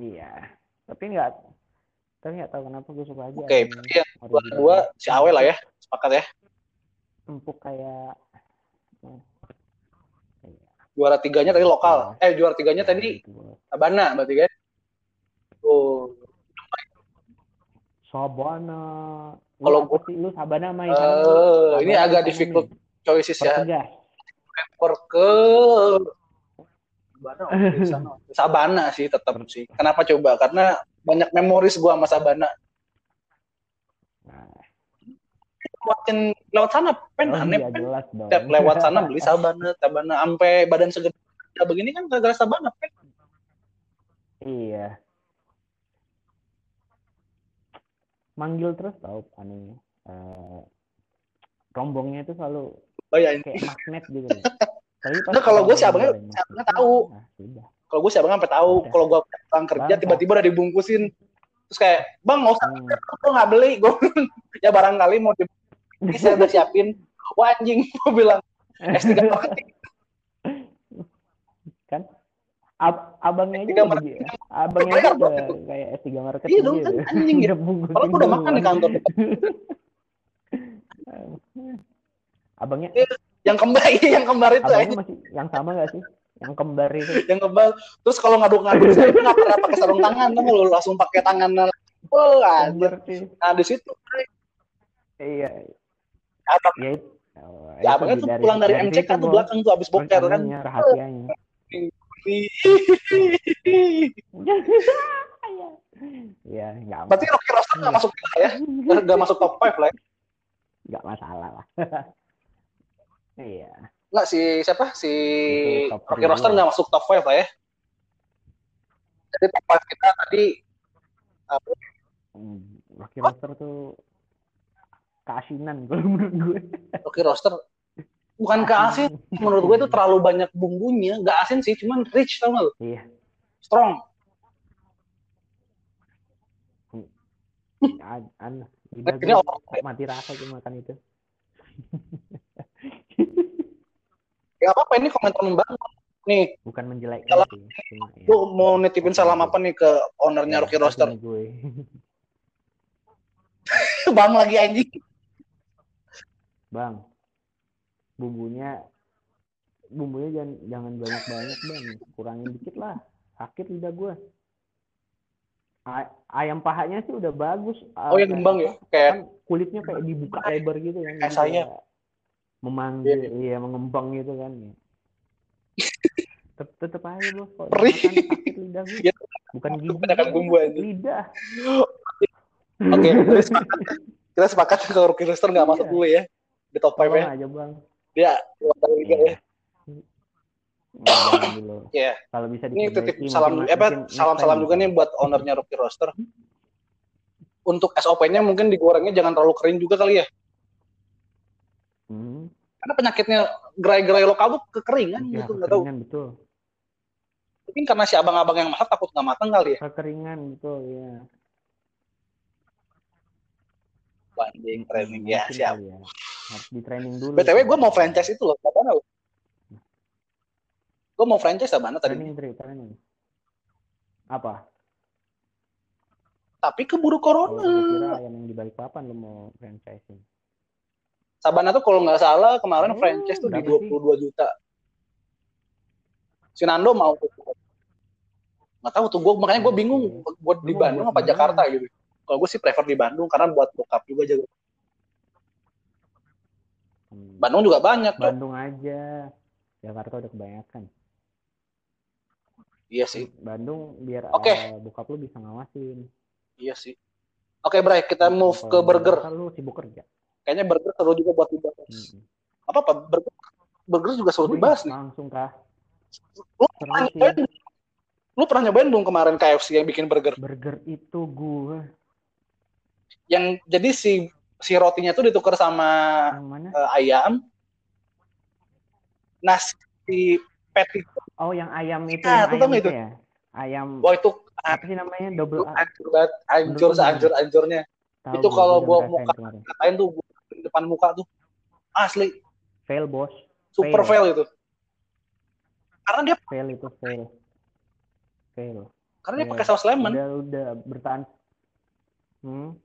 iya tapi nggak tapi nggak tahu kenapa gue suka aja Oke, ayam berarti yang dua original. dua si Awe lah ya, sepakat ya. empuk kayak Juara tiganya tadi lokal. Eh juara tiganya tadi Bos. Sabana berarti kan. Oh, Sabana Kalau apa gua- sih lu Sabana sama Eh, Ikan ini agak difficult choices ya. Per ke Sabana, sana. Sabana sih tetap sih. Kenapa coba? Karena banyak memoris gua sama Sabana. Nah, Lewatin lewat sana, pen oh aneh iya, pen. Tiap lewat sana beli Sabana, Sabana sampai badan segede ya begini kan gara-gara Sabana pen. iya. Manggil terus tau anehnya. Eh, rombongnya itu selalu Bayangin. kayak magnet gitu loh. Tapi pas Nah, kalau sih orang abangnya- goreng abangnya masuk, tahu. Nah. Kalau gue sih abang sampai tahu kalau gue pulang kerja tiba-tiba udah dibungkusin terus kayak bang nggak usah Hmm. gue nggak beli gue ya barangkali mau di ini saya udah siapin wah anjing gue bilang S3 marketing kan Ab abangnya aja S3 udah gitu. abangnya aja Bayar, udah bro. kayak S3 marketing Iya dong, kan, anjing. gitu. Udah kalau gue udah makan di kantor. Abangnya yang kembar iya, yang kembar itu abangnya masih yang sama gak sih? Yang kembar itu. Yang kebal terus kalau ngaduk-ngaduk saya nggak pernah pakai sarung tangan lu? Langsung pakai tangan oh anjir kembar nah di situ iya. Abang. Ya oh, ya abangnya tuh pulang dari, MCK situ, tuh belakang tuh abis boker kan? rahasianya ya nggak berarti Rocky Roster nggak masuk lah ya? Nggak masuk top 5 lah ya. nggak masalah lah. Iya. Nggak si siapa? Si Rocky Roster nggak masuk top 5 lah ya? Jadi top 5 kita tadi apa, Hmm, Rocky Roster tuh keasinan kalau menurut gue. Rocky Roster bukan ke asin. Menurut gue itu terlalu banyak bumbunya. Nggak asin sih cuman rich tau nggak lu? Iya. Strong. An, an lidah Ini gue mati rasa tuh makan itu. Ya apa apa ini komentar membangun nih. Bukan menjelekkan Salam. sih cuma ya, lu mau nitipin salam apa nih ke ownernya Rocky ya, Roster opini gue. Bang lagi anjing. Bang bumbunya bumbunya jangan jangan banyak banyak bang. Kurangin dikit lah. Sakit lidah gue ayam pahanya sih udah bagus. Oh yang Kayak gembang ya? kayak kan kulitnya kayak dibuka lebar gitu kan. Kayak saya. memanggil iya. mengembang gitu kan ya. tetep, tetep aja bos makan sakit lidah gue Ya, bukan gigi gua, bumbu aja. lidah. Oke kita sepakat. Kita sepakat kalau Rocky Roster nggak masuk Iya. dulu ya di top 5 ya aja bang dia ya. Jangan dulu Iya. kalau bisa ini titip salam mungkin- eh, apa salam salam juga nih buat ownernya Rocky Roster. Untuk SOP-nya mungkin digorengnya jangan terlalu kering juga kali ya. Hmm, karena penyakitnya gerai-gerai lokal tuh kekeringan ya gitu nggak tahu. betul. Mungkin karena si abang-abang yang masak takut nggak matang kali ya. Kekeringan betul ya banding training. Ya Mungkin siap. ya. harus di training dulu btw gue mau franchise itu loh. Gak tahu gue mau franchise Sabana tadi. Training Dri, training. Apa? Tapi keburu oh, corona kira ayam yang di balik papan lu mau franchising Sabana tuh kalau nggak salah kemarin Oh, franchise tuh di berapa sih? 22 juta. Si Nando mau tuh. Nggak tahu tuh gue makanya gue bingung buat di Bandung apa? Jakarta gitu kalau gue sih prefer di Bandung karena buat bokap juga jago. Hmm, Bandung juga banyak tuh Bandung aja. Jakarta udah kebanyakan. Iya sih. Bandung biar Oke. eh, bokap lu bisa ngawasin. Iya sih. Oke Bray kita move ke burger. lu sibuk kerja? Kayaknya burger seru juga buat dibahas. Hmm. apa apa? Burger burger juga seru Wih, dibahas nih. langsung kah? Lu pernah nyobain lu pernah nyobain belum kemarin KFC yang bikin burger? Burger itu gua yang jadi si si rotinya tuh ditukar sama eh, ayam. Nah si patty oh yang ayam itu Ah, yang itu tau ayam itu itu? ya? Ayam wah itu apa sih namanya? Double A hancur banget. Hancur sehancur hancurnya Tahu itu kalau gua muka- katain tuh gua di depan muka tuh? Asli. Fail bos. Super Fail. fail itu. Karena dia fail itu fail. Fail. Karena dia pakai saus lemon. Udah udah bertahan. Hmm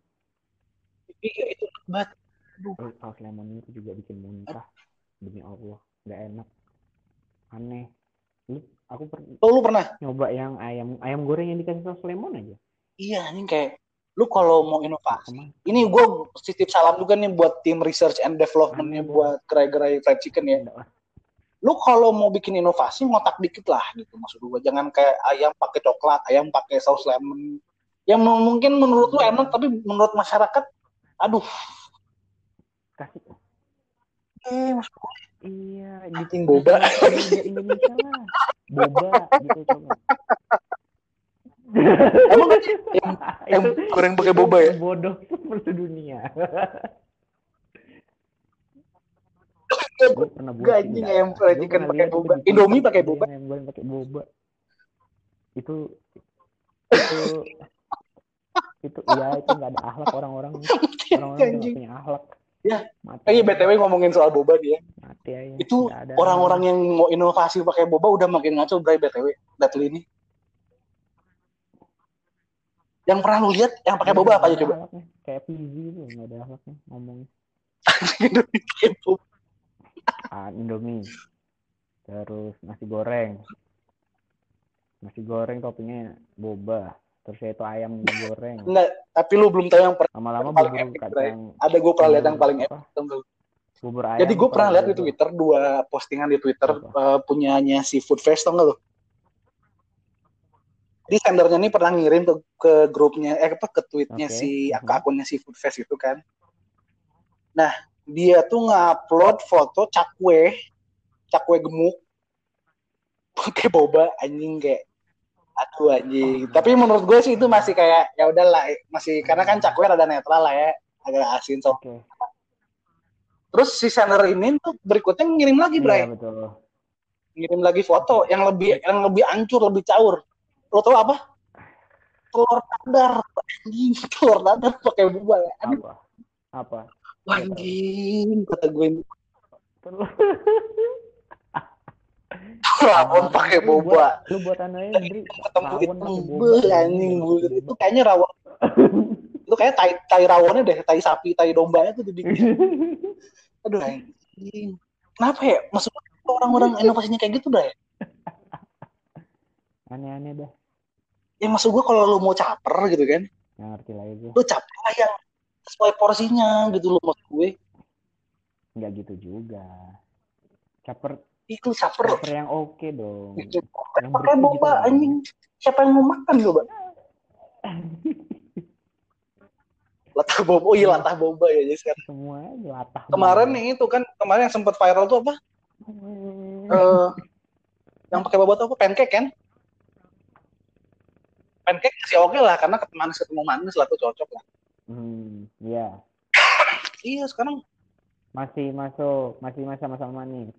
iya itu enak banget. Eh, saus lemon itu juga bikin muntah. Demi allah nggak enak. Aneh. Lu aku pernah oh, lu pernah? nyoba yang ayam ayam goreng yang dikasih saus lemon aja? Iya ini kayak lu kalau mau inovasi Ke mana? ini gue titip salam juga nih buat tim research and development nya Aneh, buat gerai-gerai fried chicken ya. Lah. lu kalau mau bikin inovasi ngotak dikit lah gitu maksud gue jangan kayak ayam pakai coklat ayam pakai saus lemon. Yang mu- mungkin menurut lu enak tapi menurut masyarakat aduh. Kasih. Eh mas iya Anjing gitu. boba. Indonesia lah boba gitu coba. Emang kan yang, yang goreng pakai boba ya? bodoh sedunia gue pernah buat Gak, sih, anjing, ayam fried chicken pakai boba. Indomie pakai boba. yang ayam goreng pakai boba. Itu itu itu iya itu nggak ada akhlak orang-orang orang-orang Anjing. punya akhlak Ya. mati Eh, BTW ngomongin soal boba dia. mati aja Itu Orang-orang yang mau inovasi pakai boba udah makin ngaco, Bray, BTW. Datli ini. Yang pernah lu lihat yang pakai boba apa aja coba? kayak PZ itu nggak ada akhlaknya ngomong boba. ah, Indomie terus nasi goreng nasi goreng toppingnya boba terus itu ayam goreng Enggak, tapi lu belum tahu yang pernah lama-lama bubur epic, kacang ada gue pernah lihat yang paling epic. bubur ayam Jadi gue pernah lihat di. Twitter dua postingan di Twitter Apa? eh, punyanya Seafood Fest tau nggak lu? Jadi sendernya ini pernah ngirim ke, ke grupnya, eh apa ke tweetnya Oke. si Mhm. ke akunnya Seafood Fest itu kan. Nah dia tuh ngupload foto cakwe, cakwe gemuk, pakai boba anjing kayak aduh anjing. Oh. Tapi menurut gue sih itu masih kayak ya udahlah masih karena kan cakwe rada netral lah ya, agak asin so. oke. Terus si sender ini tuh berikutnya ngirim lagi, Bray. iya betul. Ngirim lagi foto yang lebih yang lebih hancur lebih caur. Lo tau apa? Telur dadar. Anjing telur dadar pakai boba ya. Aduh. Apa? Apa? Anjing kata gue ini rawon pakai Lu boba. lu buat anaknya ketemu rawon itu. pakai boba. Anjing bulir itu kayaknya rawon. Itu kayak tai tai rawonnya deh tai sapi tai dombanya tuh dibikin aduh anjing. Kenapa ya? Maksud gue orang-orang inovasinya kayak gitu dah ya? Aneh-aneh dah. Ya maksud gue kalau lu mau caper gitu kan nggak ngerti lagi gue lu caper lah yang sesuai porsinya gitu loh maksud gue. Nggak gitu juga. Caper itu caper caper yang oke dong. Itu yang pakai boba gitu. anjing siapa yang mau makan coba? Latah boba oh iya latah boba ya jadi sekarang semua latah kemarin nih itu kan kemarin yang sempat viral tuh apa? Eh, yang pakai boba tuh apa? Pancake kan? Pancake masih oke lah karena ketemu manis ketemu manis lah tuh cocok lah. Hmm iya. Iya sekarang. Masih masuk masih masa-masa manis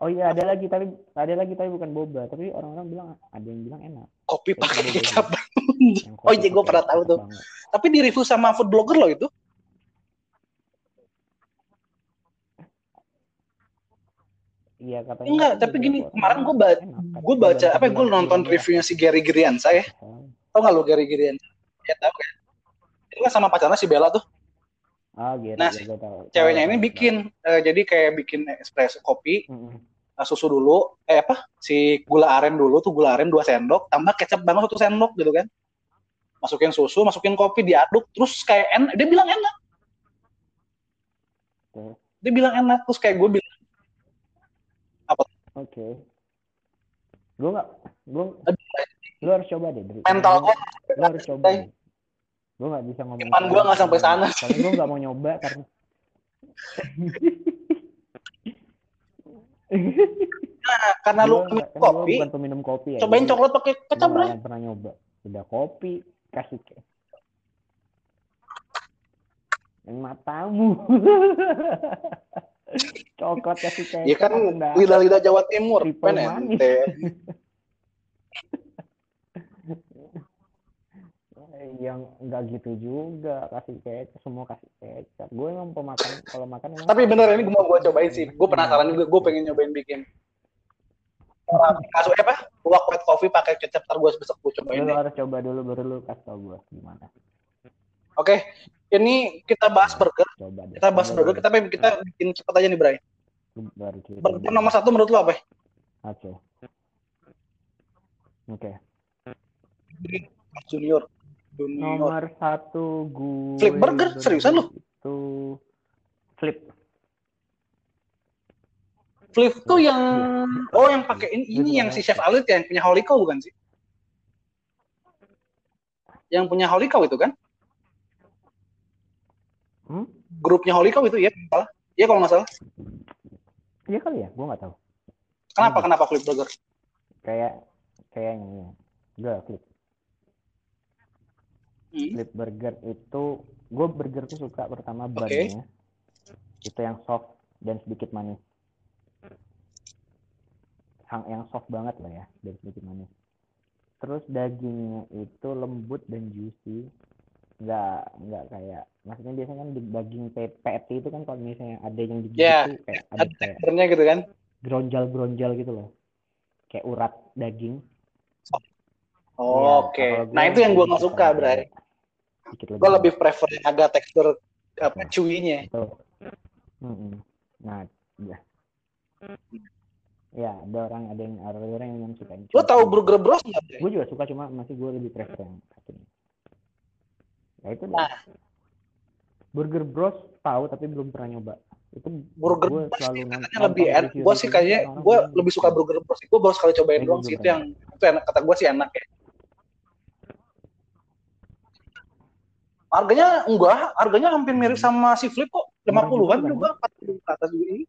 oh iya ada lagi tapi ada lagi tapi bukan boba tapi orang-orang bilang ada yang bilang enak kopi pakai kecap Oh iya, pakai pernah tahu tuh. banget. tapi di review sama food blogger loh itu iya katanya enggak tapi gini kemarin gue katanya. gue baca apa gue sebulan- nonton reviewnya si Gary Giriansa ya doang. tau nggak lo Gary Giriansa ya tau kan itu kan sama pacarnya si Bella tuh ah Gary, Nah, tahu. ceweknya ini bikin eh, jadi kayak bikin espresso kopi. Mm-mm. eh, susu dulu eh apa si gula aren dulu tuh gula aren dua sendok tambah kecap banget satu sendok gitu kan masukin susu masukin kopi diaduk terus kayak enak dia bilang enak Terus? dia bilang enak terus kayak gue bilang Oke. Gue nggak, gue, lu harus coba deh. Mental gue lu harus coba. Deh. Gue nggak bisa ngomong. Iman gua nggak sampai sana. Soalnya gue nggak mau nyoba karena. karena lu minum kan kopi bukan peminum kopi ya. cobain coklat pakai kecap akan pernah nyoba. Udah kopi kasih ke. Yang matamu. Coklat kasih kayak. ya kan lidah-lidah Jawa Timur Triple kan manis. ente yang enggak gitu juga kasih kecap semua kasih kecap gue emang pemakan kalau makan emang tapi bener ini gue mau gue cobain sih. Gue penasaran juga gue pengen nyobain bikin kasus apa? Luwak white coffee pakai kecap ntar gue besok gue cobain lu harus coba dulu baru lu kasih tau gue gimana. Oke ini kita bahas burger. Coba deh kita bahas Coba burger kita kita bikin cepet aja nih Bray. Lu burger nomor satu menurut lo apa? Oke. Oke. Junior Junior nomor satu gue Flip burger? Seriusan lu? itu flip Flip tuh yang oh yang pakai ini, ini Gua yang si Chef Alit ya, yang punya Holy Cow bukan sih? Yang punya Holy Cow itu kan? hmm? Grupnya Holy Cow itu ya? Salah? Iya kalau nggak salah. iya kali ya gue nggak tahu Kenapa Hmm. kenapa Flip Burger? kayak kayaknya enggak flip Hmm. Burger itu gue burger tuh suka pertama bannya itu yang soft dan sedikit manis. Sang- yang soft banget lah ya dan sedikit manis. Terus dagingnya itu lembut dan juicy. Nggak nggak kayak maksudnya biasanya kan di daging patty itu kan kalau misalnya ada yang digigit tuh kayak ada kayak gitu kan. gronjal-gronjal gitu loh. Kayak urat daging. Oh, Oke. kalau Nah itu yang gue nggak suka, agak- Dikit Gue lebih prefer yang agak tekstur apa Betul. chewy-nya. Betul. Mm-mm. Nah, ya. Ya, ada orang ada yang ada orang yang suka yang Lo tahu. Burger Bros nggak? Gue juga suka cuma masih gue lebih prefer yang satu ini. Ya itu. Nah. Burger Bros tahu tapi belum pernah nyoba. Itu Burger gue Bros selalu katanya lebih enak. Gue sih kayaknya gue lebih suka Burger Bros. Gue baru sekali cobain doang sih itu yang itu enak kata gue sih enak ya. Harganya enggak, harganya hampir mirip sama si Flip kok. Murah 50-an juga kan, juga, 40 ke atas juga ini.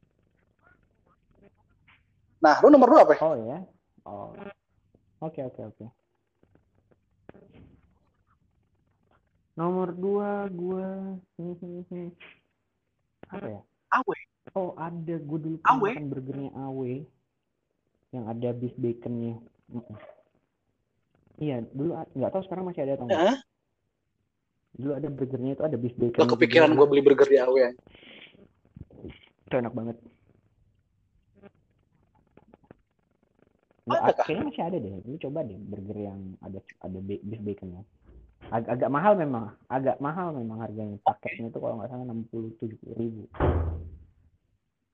Nah, lu nomor dua apa? ya? Oh ya. Oh. Oke oke oke. Nomor dua gue apa ya? Awe. Oh ada gue dulu Awe? makan burgernya Awe yang ada beef baconnya. Iya dulu nggak tahu sekarang masih ada atau enggak. Hah? Dulu ada burgernya itu ada beef bacon. Gak kepikiran gue beli burger di Awe. Itu enak banget. Nggak, Ada kah? kayaknya masih ada deh. Lu coba deh burger yang ada ada be- beef baconnya. Ag agak mahal memang, agak mahal memang harganya. Paketnya itu kalau nggak salah 60 70 ribu.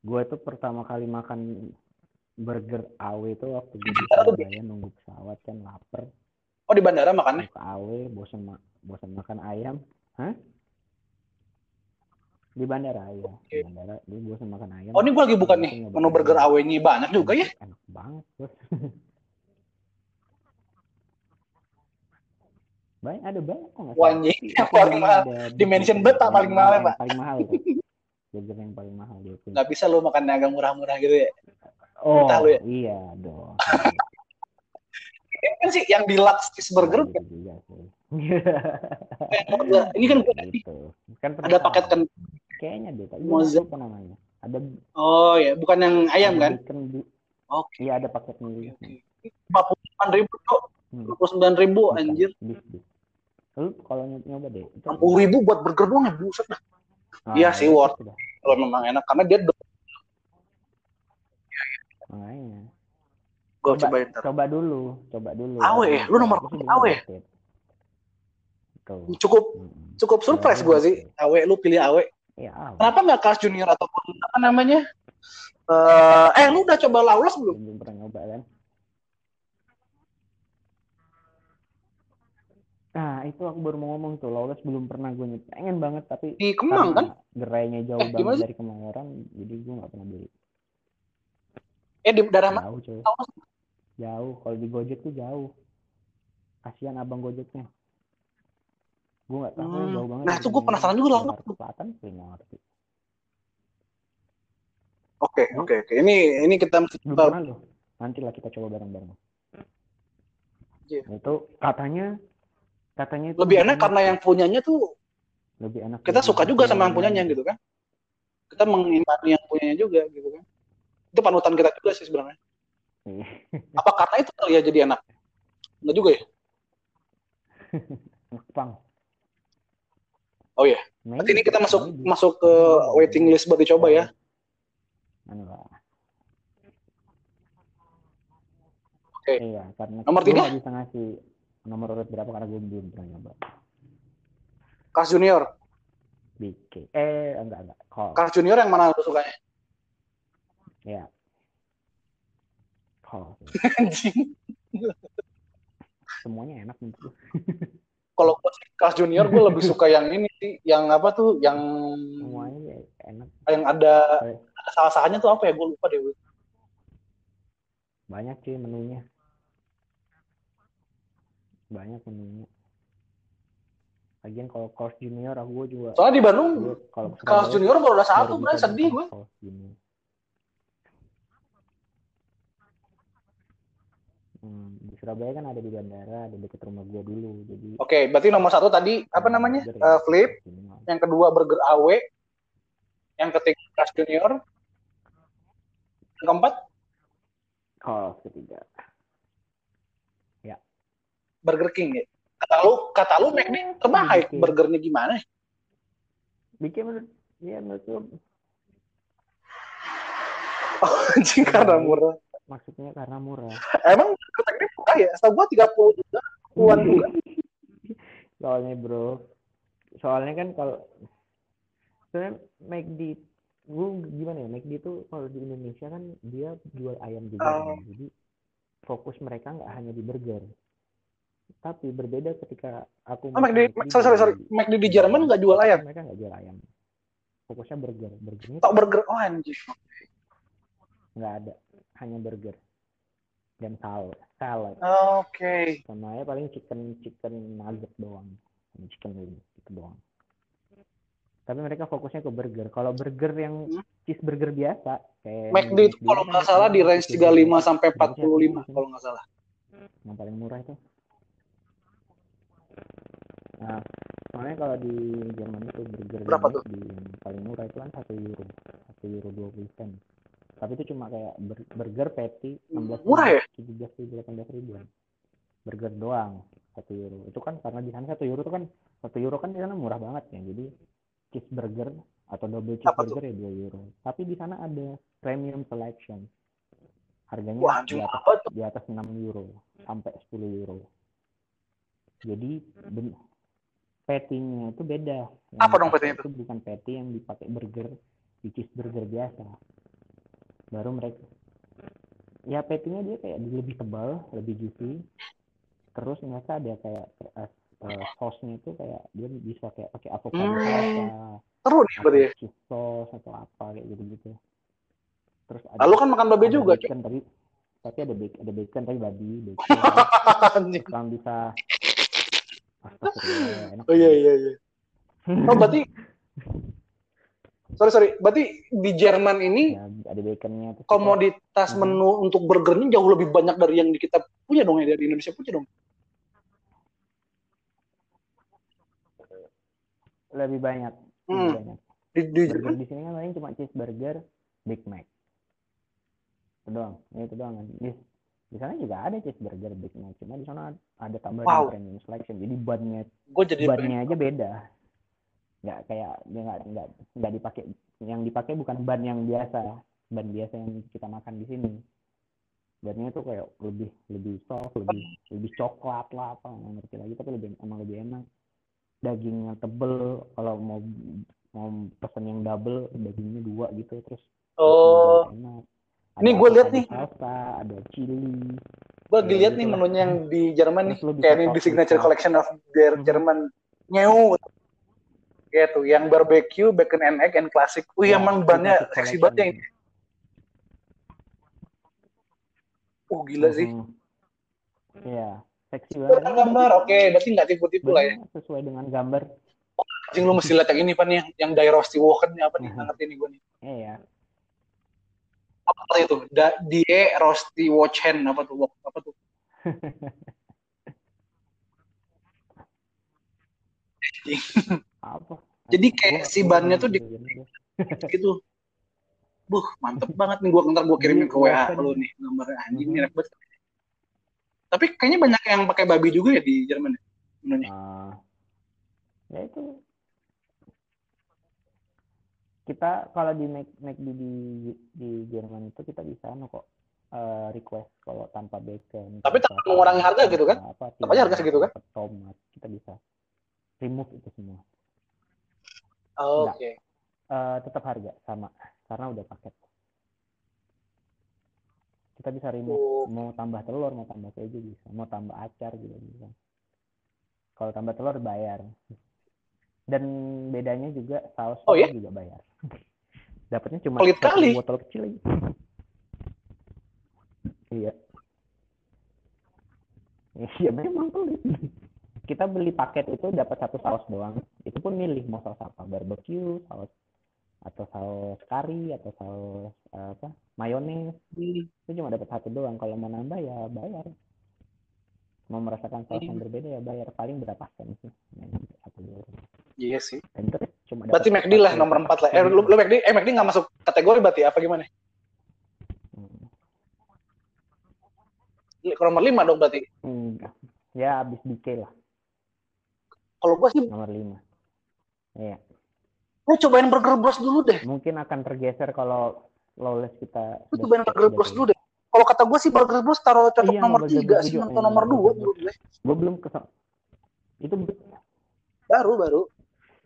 Gue tuh pertama kali makan burger AW itu waktu di Surabaya nunggu pesawat kan lapar. Oh di bandara makannya? Ke AW bosan ma bosan makan ayam. Hah? Di bandara ya. Di bandara dia bosan makan ayam. Oh ini gue lagi buka Terus nih. Menu burger ayam. Awe ini banyak juga ya. Enak banget, bos. banyak ada banyak kok nggak yang paling mahal. ada Di beef mention bacon. bet, tak Yang- paling mahal, yang Pak. Paling mahal. Burger yang paling mahal dia. Nggak bisa lu makannya agak murah-murah gitu ya. Oh, Entah lu ya. iya dong. Ini kan sih yang deluxe cheeseburger juga sih. ini kan tadi gitu. Kan ada paket kan. Kayaknya deh, tapi Mozza. apa namanya? Ada Oh ya, bukan yang ayam kan? Oke. Iya ada paket mie. Lima puluh delapan ribu Hmm. lima puluh sembilan ribu Bukan, anjir. beef, beef. Lu kalau nyoba, deh. Enam puluh ribu buat burger doang ya buset dah. Ah, iya sih, worth. sudah. Kalau memang enak karena dia Makanya. gue Coba- ntar. Coba dulu, coba dulu. Awe, lu nomor Awe? Cukup cukup surprise Awe gue sih. Awe lu pilih Awe. Iya, Awe. Kenapa nggak Carl's Junior ataupun apa namanya? Eh, eh lu udah coba Lawless belum? Belum pernah nyoba kan? Nah, itu aku baru mau ngomong tuh, Lawless belum pernah gue nyoba. Pengen banget, tapi Di Kemang kan? gerainya jauh Eh, banget dari Kemayoran, jadi gue nggak pernah beli. Eh di daerah mana? Jauh, coy. Jauh. Kalau di Gojek tuh jauh. Kasihan abang Gojeknya. Gue nggak tahu, Hmm. jauh banget. Nah, itu Kemayoran. penasaran juga. Jakarta Selatan, gue nggak ngerti. Oke oke oke. Ini ini kita mesti. Nanti lah kita coba bareng-bareng. Iya. Itu katanya katanya itu lebih enak karena yang punyanya tuh lebih enak. kita suka juga sama yang yang punyanya gitu kan. Kita mengimani yang punyanya juga gitu kan. Itu panutan kita juga sih sebenarnya. Iya. Apa karena itu kali ya jadi enak? Enggak juga ya? Mukbang. Oh iya. Maybe. Berarti ini kita masuk Maybe. masuk ke waiting list buat dicoba ya. Oke. Iya, karena Nomor tiga? bisa ngasih nomor urut berapa karena gue belum pernah nyoba. Carl's Junior. BK. Eh, enggak enggak. Call. Carl's Junior yang mana lu sukanya? Ya. Call. Semuanya enak menurut. Kalau Carl's Junior gue lebih suka yang ini sih, yang apa tuh, yang Semuanya ya enak. yang ada ada salah-salahnya tuh apa ya? Gue lupa deh. Banyak sih menunya. Banyak menunya. Lagian kalau course junior aku juga Soalnya di Bandung gue kalau ke Carl's Surabaya Junior baru ada satu, Bray. sedih gue. course junior. Hmm, di Surabaya kan ada di bandara, ada deket rumah gua dulu. Jadi Oke, berarti nomor satu tadi apa namanya? burger ya, flip. Yang kedua burger AW. Yang ketiga Carl's Junior. Yang keempat Course ketiga. Burger King ya. Kata lu, kata lu McD terbaik. Burgernya gimana? bikin menurut ya menurut lu Oh, anjing karena murah. Maksudnya karena murah Emang burger McD murah ya? Setahu gua 30 juga. Puluhan juga. soalnya bro soalnya kan kalau sebenarnya McD gue gimana ya McD itu kalau di Indonesia kan dia jual ayam juga Oh. kan. jadi fokus mereka nggak hanya di burger tapi berbeda ketika aku Oh, McD, sorry, sorry, sorry. McD di Jerman nggak jual ayam. mereka nggak jual ayam fokusnya burger burgernya Tok burger, oh anjing. Nggak ada. Hanya burger. Dan salad. Salad. Oke. sama ya paling chicken chicken nugget doang. Chicken wing itu doang. Tapi mereka fokusnya ke burger. Kalau burger yang Hmm. cheeseburger biasa kayak McD itu kalau nggak salah di range 35 sampai Berapa sih. 45 harganya? kalau nggak salah. yang paling murah itu. Nah soalnya kalau di Jerman itu burger Berapa tuh? McD yang paling murah itu kan satu euro. Satu euro dua puluh sen tapi itu cuma kayak bur- burger patty Hmm, 16 murah ya? tujuh belas ribu delapan belas ribuan burger doang satu euro itu kan karena di sana satu euro itu kan satu euro kan di sana murah banget ya jadi cheeseburger atau double cheeseburger ya dua euro tapi di sana ada premium selection harganya Wah, di atas di atas 6 euro sampai 10 euro. Jadi ben, patty-nya itu beda. Yang Apa dong dipakai patty-nya itu bukan patty yang dipakai burger di cheeseburger biasa. Baru mereka ya patty-nya dia kayak lebih tebal, lebih juicy. Terus mereka ada kayak uh, uh, sauce-nya itu kayak dia bisa kayak pakai avocado Hmm. Seru nih berarti ya. sauce atau apa kayak gitu-gitu. Terus ada Lalu kan makan babi ada juga, bacon tapi tapi ada bacon, ada bacon tapi babi bacon kan bisa Astagfirullah, enak Oh iya banget. iya iya. Oh berarti sorry sorry, berarti di Jerman ini ya, ada baconnya komoditas Mhm. menu untuk burgernya jauh lebih banyak dari yang kita punya dong ya dari Indonesia punya dong. lebih banyak. Lebih Hmm. banyak. Di, di burger Jerman? di sini kan paling cuma cheeseburger Big Mac. Itu doang. Ya, itu doang. Kan di, di sana juga ada cheeseburger Big Mac. Cuma di sana ada tambahan Wow. premium selection. Jadi bannya bannya aja beda nggak kayak nggak nggak nggak dipakai yang dipakai bukan ban yang biasa. Ban biasa yang kita makan di sini. Bannya tuh kayak lebih lebih soft lebih lebih coklat lah apa nggak ngerti lagi tapi lebih emang lebih enak. Dagingnya tebel kalau mau mau pesen yang double dagingnya dua gitu terus oh. enak. Nih, Ada gua lihat avocado nih. salsa ada chili. Gue lagi Ya, lihat gitu nih lah. menunya yang di Jerman nih kayak ini di signature collection of. Jerman new tuh yang barbecue bacon and egg and classic. Wih Ya, emang bannya seksi banget ya ini. gitu. oh gila sih. Mhm. Iya, seksi banget. gambar. Oke berarti nggak tipu-tipu lah ya. Sesuai dengan gambar. Anjing lu mesti lihat yang ini pan yang yang Die Roasty Woken nih apa nih? Ngerti nih gue nih. Iya. apa itu? Da, Die Roasty Watchen apa tuh? Wok- apa tuh Apa? Jadi kayak Gua- si gua bannya tuh di- gitu buh mantep banget nih gue ntar gue kirimin ke WA Iya, lu nih gambarnya anjing Mhm. enak banget tapi kayaknya banyak yang pakai babi juga ya di Jerman ya menunya Ah, ya itu kita kalau di Mac, McD di di Jerman itu kita bisa anu kok eh, request kalau tanpa bacon Tapi tanpa mengurangi harga gitu kan? apa, aja harga segitu kan? tomat kita bisa remove itu semua Oh, oke. Eh, tetap harga sama. Karena udah paket. Kita bisa remove Oh. mau tambah telur mau tambah keju bisa. Mau tambah acar juga bisa. Kalau tambah telur bayar. Dan bedanya juga saus Oh, ya? juga bayar. Dapatnya cuma Pelit satu kali. botol kecil aja. iya. Iya memang pelit kita beli paket itu dapat satu saus doang. Itu pun milih mau saus apa? Barbecue saus atau saus kari atau saus eh, apa? Mayones. Hmm. itu cuma dapat satu doang. Kalau mau nambah ya bayar. Mau merasakan saus yang Hmm. berbeda ya bayar. Paling berapa sen sih? Satu euro iya sih. Dan cuma berarti McD lah nomor 4 lah. Eh lu, lu McD eh McD nggak masuk kategori berarti apa gimana? Hmm. Nomor 5 dong berarti. Enggak. ya habis DK lah Kalau gua sih nomor 5. Iya. lu cobain Burger Bros dulu deh. Mungkin akan tergeser kalau lawless kita Lu cobain Burger Bros dulu deh. Kalau kata gua sih Burger Bros taruh cocok Iya, nomor Burger 3 Bros sih atau nomor Iya, 2 Burger menurut gue. Gue belum kesel. Itu Baru baru.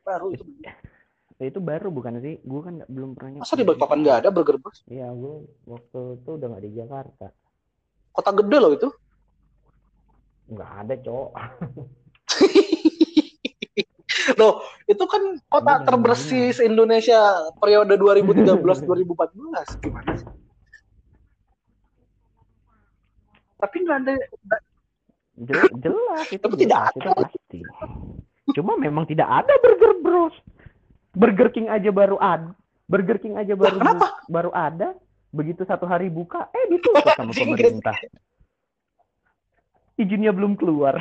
Baru itu. itu baru bukan sih? Gue kan belum pernah. Masa di Balikpapan nggak ada Burger Bros? Iya, gue waktu itu udah nggak di Jakarta. Kota gede loh itu. Nggak ada, cowok. Loh, itu kan kota Iya, terbersih iya. se-Indonesia periode 2013-2014. Gimana sih? Tapi nggak ada. Jelas, jelas itu Tapi tidak jelas, itu pasti. Cuma memang tidak ada Burger Bros. Burger King aja baru ada. Burger King aja baru bu- baru ada. Begitu satu hari buka, eh ditutup sama pemerintah. Izinnya belum keluar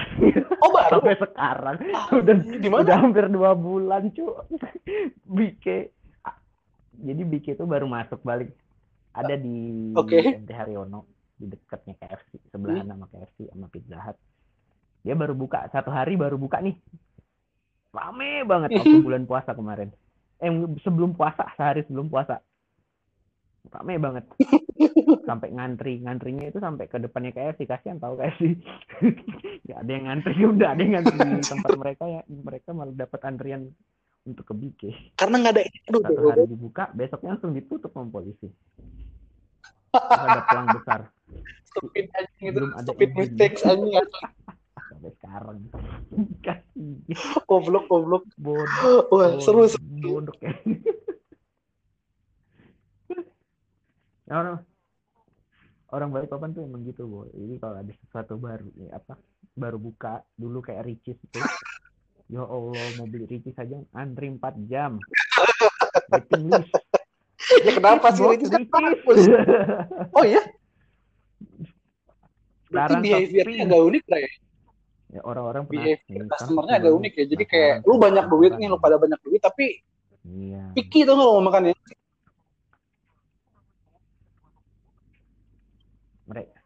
Oh baru. sampai sekarang. Ah, Udah udah hampir dua bulan cu. Bike. Jadi Bike itu baru masuk balik. Ada di Oke. MT Haryono di dekatnya KFC sebelahan Hmm. sama KFC sama Pizza Hut. Dia baru buka satu hari baru buka nih. Rame banget waktu Mhm. bulan puasa kemarin. Eh sebelum puasa sehari sebelum puasa. Rame banget. sampai ngantri, ngantrinya itu sampai ke depannya KFC. Kasihan tahu KFC. Gak ada yang ngantri, udah ada yang ngantri di tempat mereka ya. Mereka malah dapat antrian untuk ke Bike. Karena nggak ada Aduh, Satu hari dibuka, besoknya langsung ditutup sama polisi. Terus ada pelang besar stupid anjing itu. Belum ada Stupid mistakes anjing. sampai sekarang. Kasih Goblok, goblok. bodoh. Wah, seru. seru. Bodoh kayak. Ya, orang orang Balikpapan tuh emang gitu, Bo. Jadi kalau ada sesuatu baru nih apa baru buka dulu kayak Ricis itu. Ya Allah, mau beli Ricis aja antri 4 jam. Waiting list. Ya kenapa sih? Ricis kan. Oh iya? Berarti Sekarang behaviornya agak unik lah ya. Ya orang-orang Behavior nih, customer-nya kan agak unik ya. Jadi kayak lu banyak duit nih, lu pada banyak duit, tapi Iya. picky tuh lu mau makan ya. mereka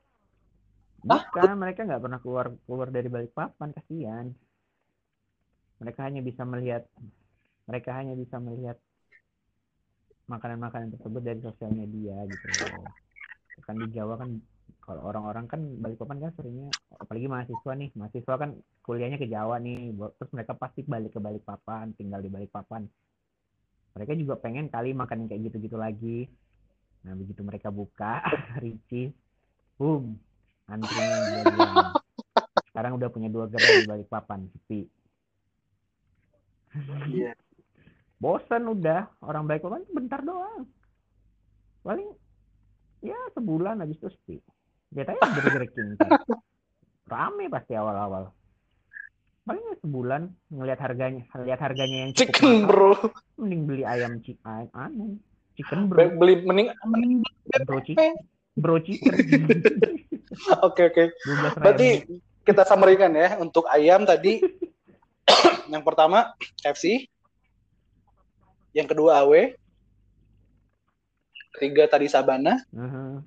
Bukan mereka nggak pernah keluar keluar dari Balikpapan kasihan. Mereka hanya bisa melihat mereka hanya bisa melihat makanan-makanan tersebut dari sosial media gitu kan di Jawa kan kalau orang-orang kan Balikpapan kan seringnya apalagi mahasiswa nih mahasiswa kan kuliahnya ke Jawa nih terus mereka pasti balik ke Balikpapan tinggal di Balikpapan mereka juga pengen kali makan kayak gitu-gitu lagi. Nah begitu mereka buka Ricis boom antrinya bulan sekarang udah punya dua gerai di Balikpapan sepi. Iya. bosan udah orang Balikpapan bentar doang. Paling ya sebulan habis itu sepi. Lihat aja Burger King ntar. rame pasti awal-awal. Paling sebulan ngelihat harganya lihat harganya yang cukup Chicken mahal, bro. mending beli ayam ayam anu chicken bro. Beli mending mending bro chicken bro chicken Oke oke. 12 Berarti kita summary-kan ya untuk ayam tadi yang pertama KFC, yang kedua AW, ketiga tadi Sabana, Mhm.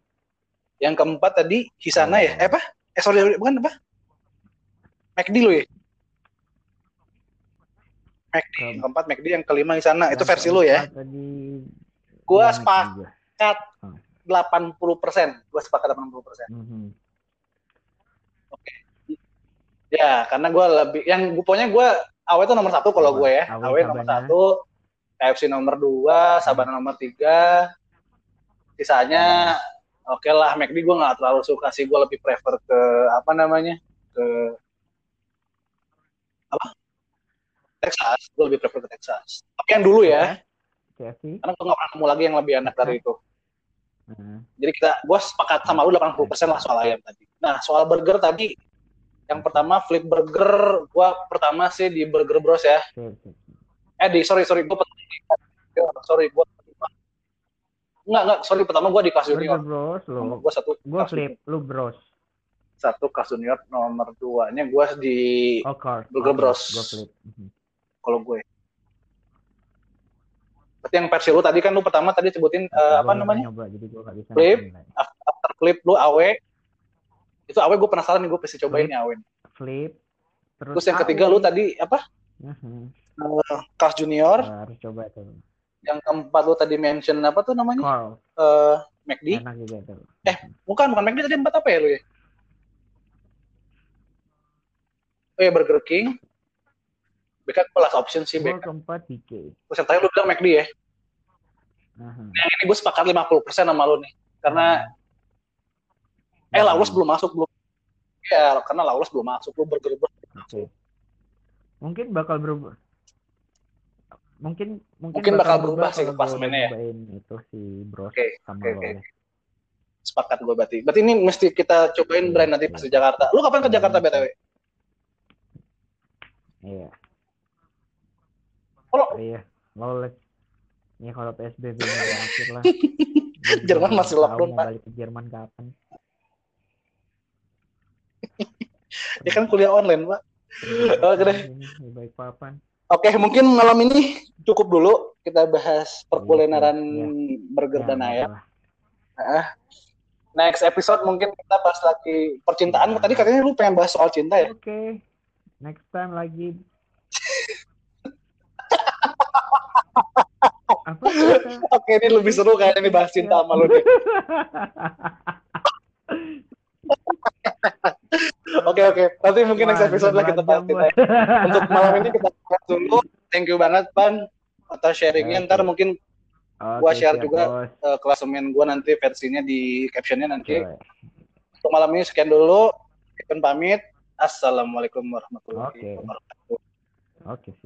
yang keempat tadi Hisana ya? Eh apa? Eh sorry bukan apa? McD lo ya? McD yang keempat McD yang kelima Hisana itu versi lo ya? Tadi Gua sepakat. 80 persen, gua sepakat 80 persen. Mhm. Ya karena gua lebih, yang pokoknya gua AW itu nomor satu kalau gue ya. AW AW nomor Sabana. satu, KFC nomor dua, Sabana nomor tiga. Sisanya oke lah, McD gue nggak terlalu suka sih. Gue lebih prefer ke apa namanya ke apa? Texas. Gue lebih prefer ke Texas. Tapi yang dulu ya, KFC karena gue nggak pernah nemu lagi yang lebih enak dari itu. Mhm. Jadi kita, gue sepakat sama lu 80% lah soal ayam tadi. Nah soal burger tadi, yang pertama flip burger, gue pertama sih di Burger Bros ya. Eh di sorry sorry gue sorry gue enggak enggak sorry pertama gue di Burger Junior. Bros lo. Gue satu gue flip lu bros. Satu Kas Junior nomor dua nya gue di oh Burger Bros. gue flip. Mhm. kalau gue berarti yang versi lu tadi kan lu pertama tadi sebutin Gua apa namanya nyoba, jadi gue gak bisa Flip. lagi. after flip lu awe itu awe gue penasaran nih gue pasti cobain nih awe flip terus terus yang ketiga AW. lu tadi apa Carl Junior. harus coba tuh Yang keempat lu tadi mention apa tuh namanya? Carl Eh, McD. enak juga tuh Eh. Bukan, bukan McD tadi empat apa ya lu ya? Oh ya Burger King. BK kelas option sih gue BK. keempat BK Terus yang terakhir lu bilang McD ya. Mhm. Yang ini gue sepakat 50% sama lu nih. Karena eh Mhm. Lawless belum masuk belum. Ya, karena Lawless belum masuk lu King. Oke. Mungkin bakal berubah. Mungkin mungkin, Mungkin bakal berubah sih kalau gua klasemennya ya. itu si Bros Oke, sama oke, lo oke. ya. Sepakat gue berarti. Berarti ini mesti kita cobain brand nanti pas di Jakarta. Lu kapan ke Jakarta BTW? Iya. Kalau Iya. Lolet. Ya kalau PSBB berakhir lah. Jerman masih lockdown, Pak. balik ke Jerman kapan. ya kan kuliah online, Pak. Oke deh. Ini, ini baik papan. Oke, mungkin malam ini cukup dulu kita bahas perkulineran Iya, burger Ya, dan ayam. apa-apa. Next episode mungkin kita bahas lagi percintaan. Ya. Tadi katanya lu pengen bahas soal cinta ya? Oke. Next time lagi. Apa? Oke, ini lebih seru kayaknya nih bahas cinta sama lu nih. Oke, oke. Nanti mungkin next episode lah kita bahas ya. Untuk malam ini kita bahas dulu. Thank you banget, Pan. Atas sharingnya. Ntar mungkin Gua share siap, juga. Bos. uh, klasemen gua nanti versinya di captionnya nanti. Untuk malam ini sekian dulu. Ivan pamit. Assalamualaikum warahmatullahi wabarakatuh. Oke, siap.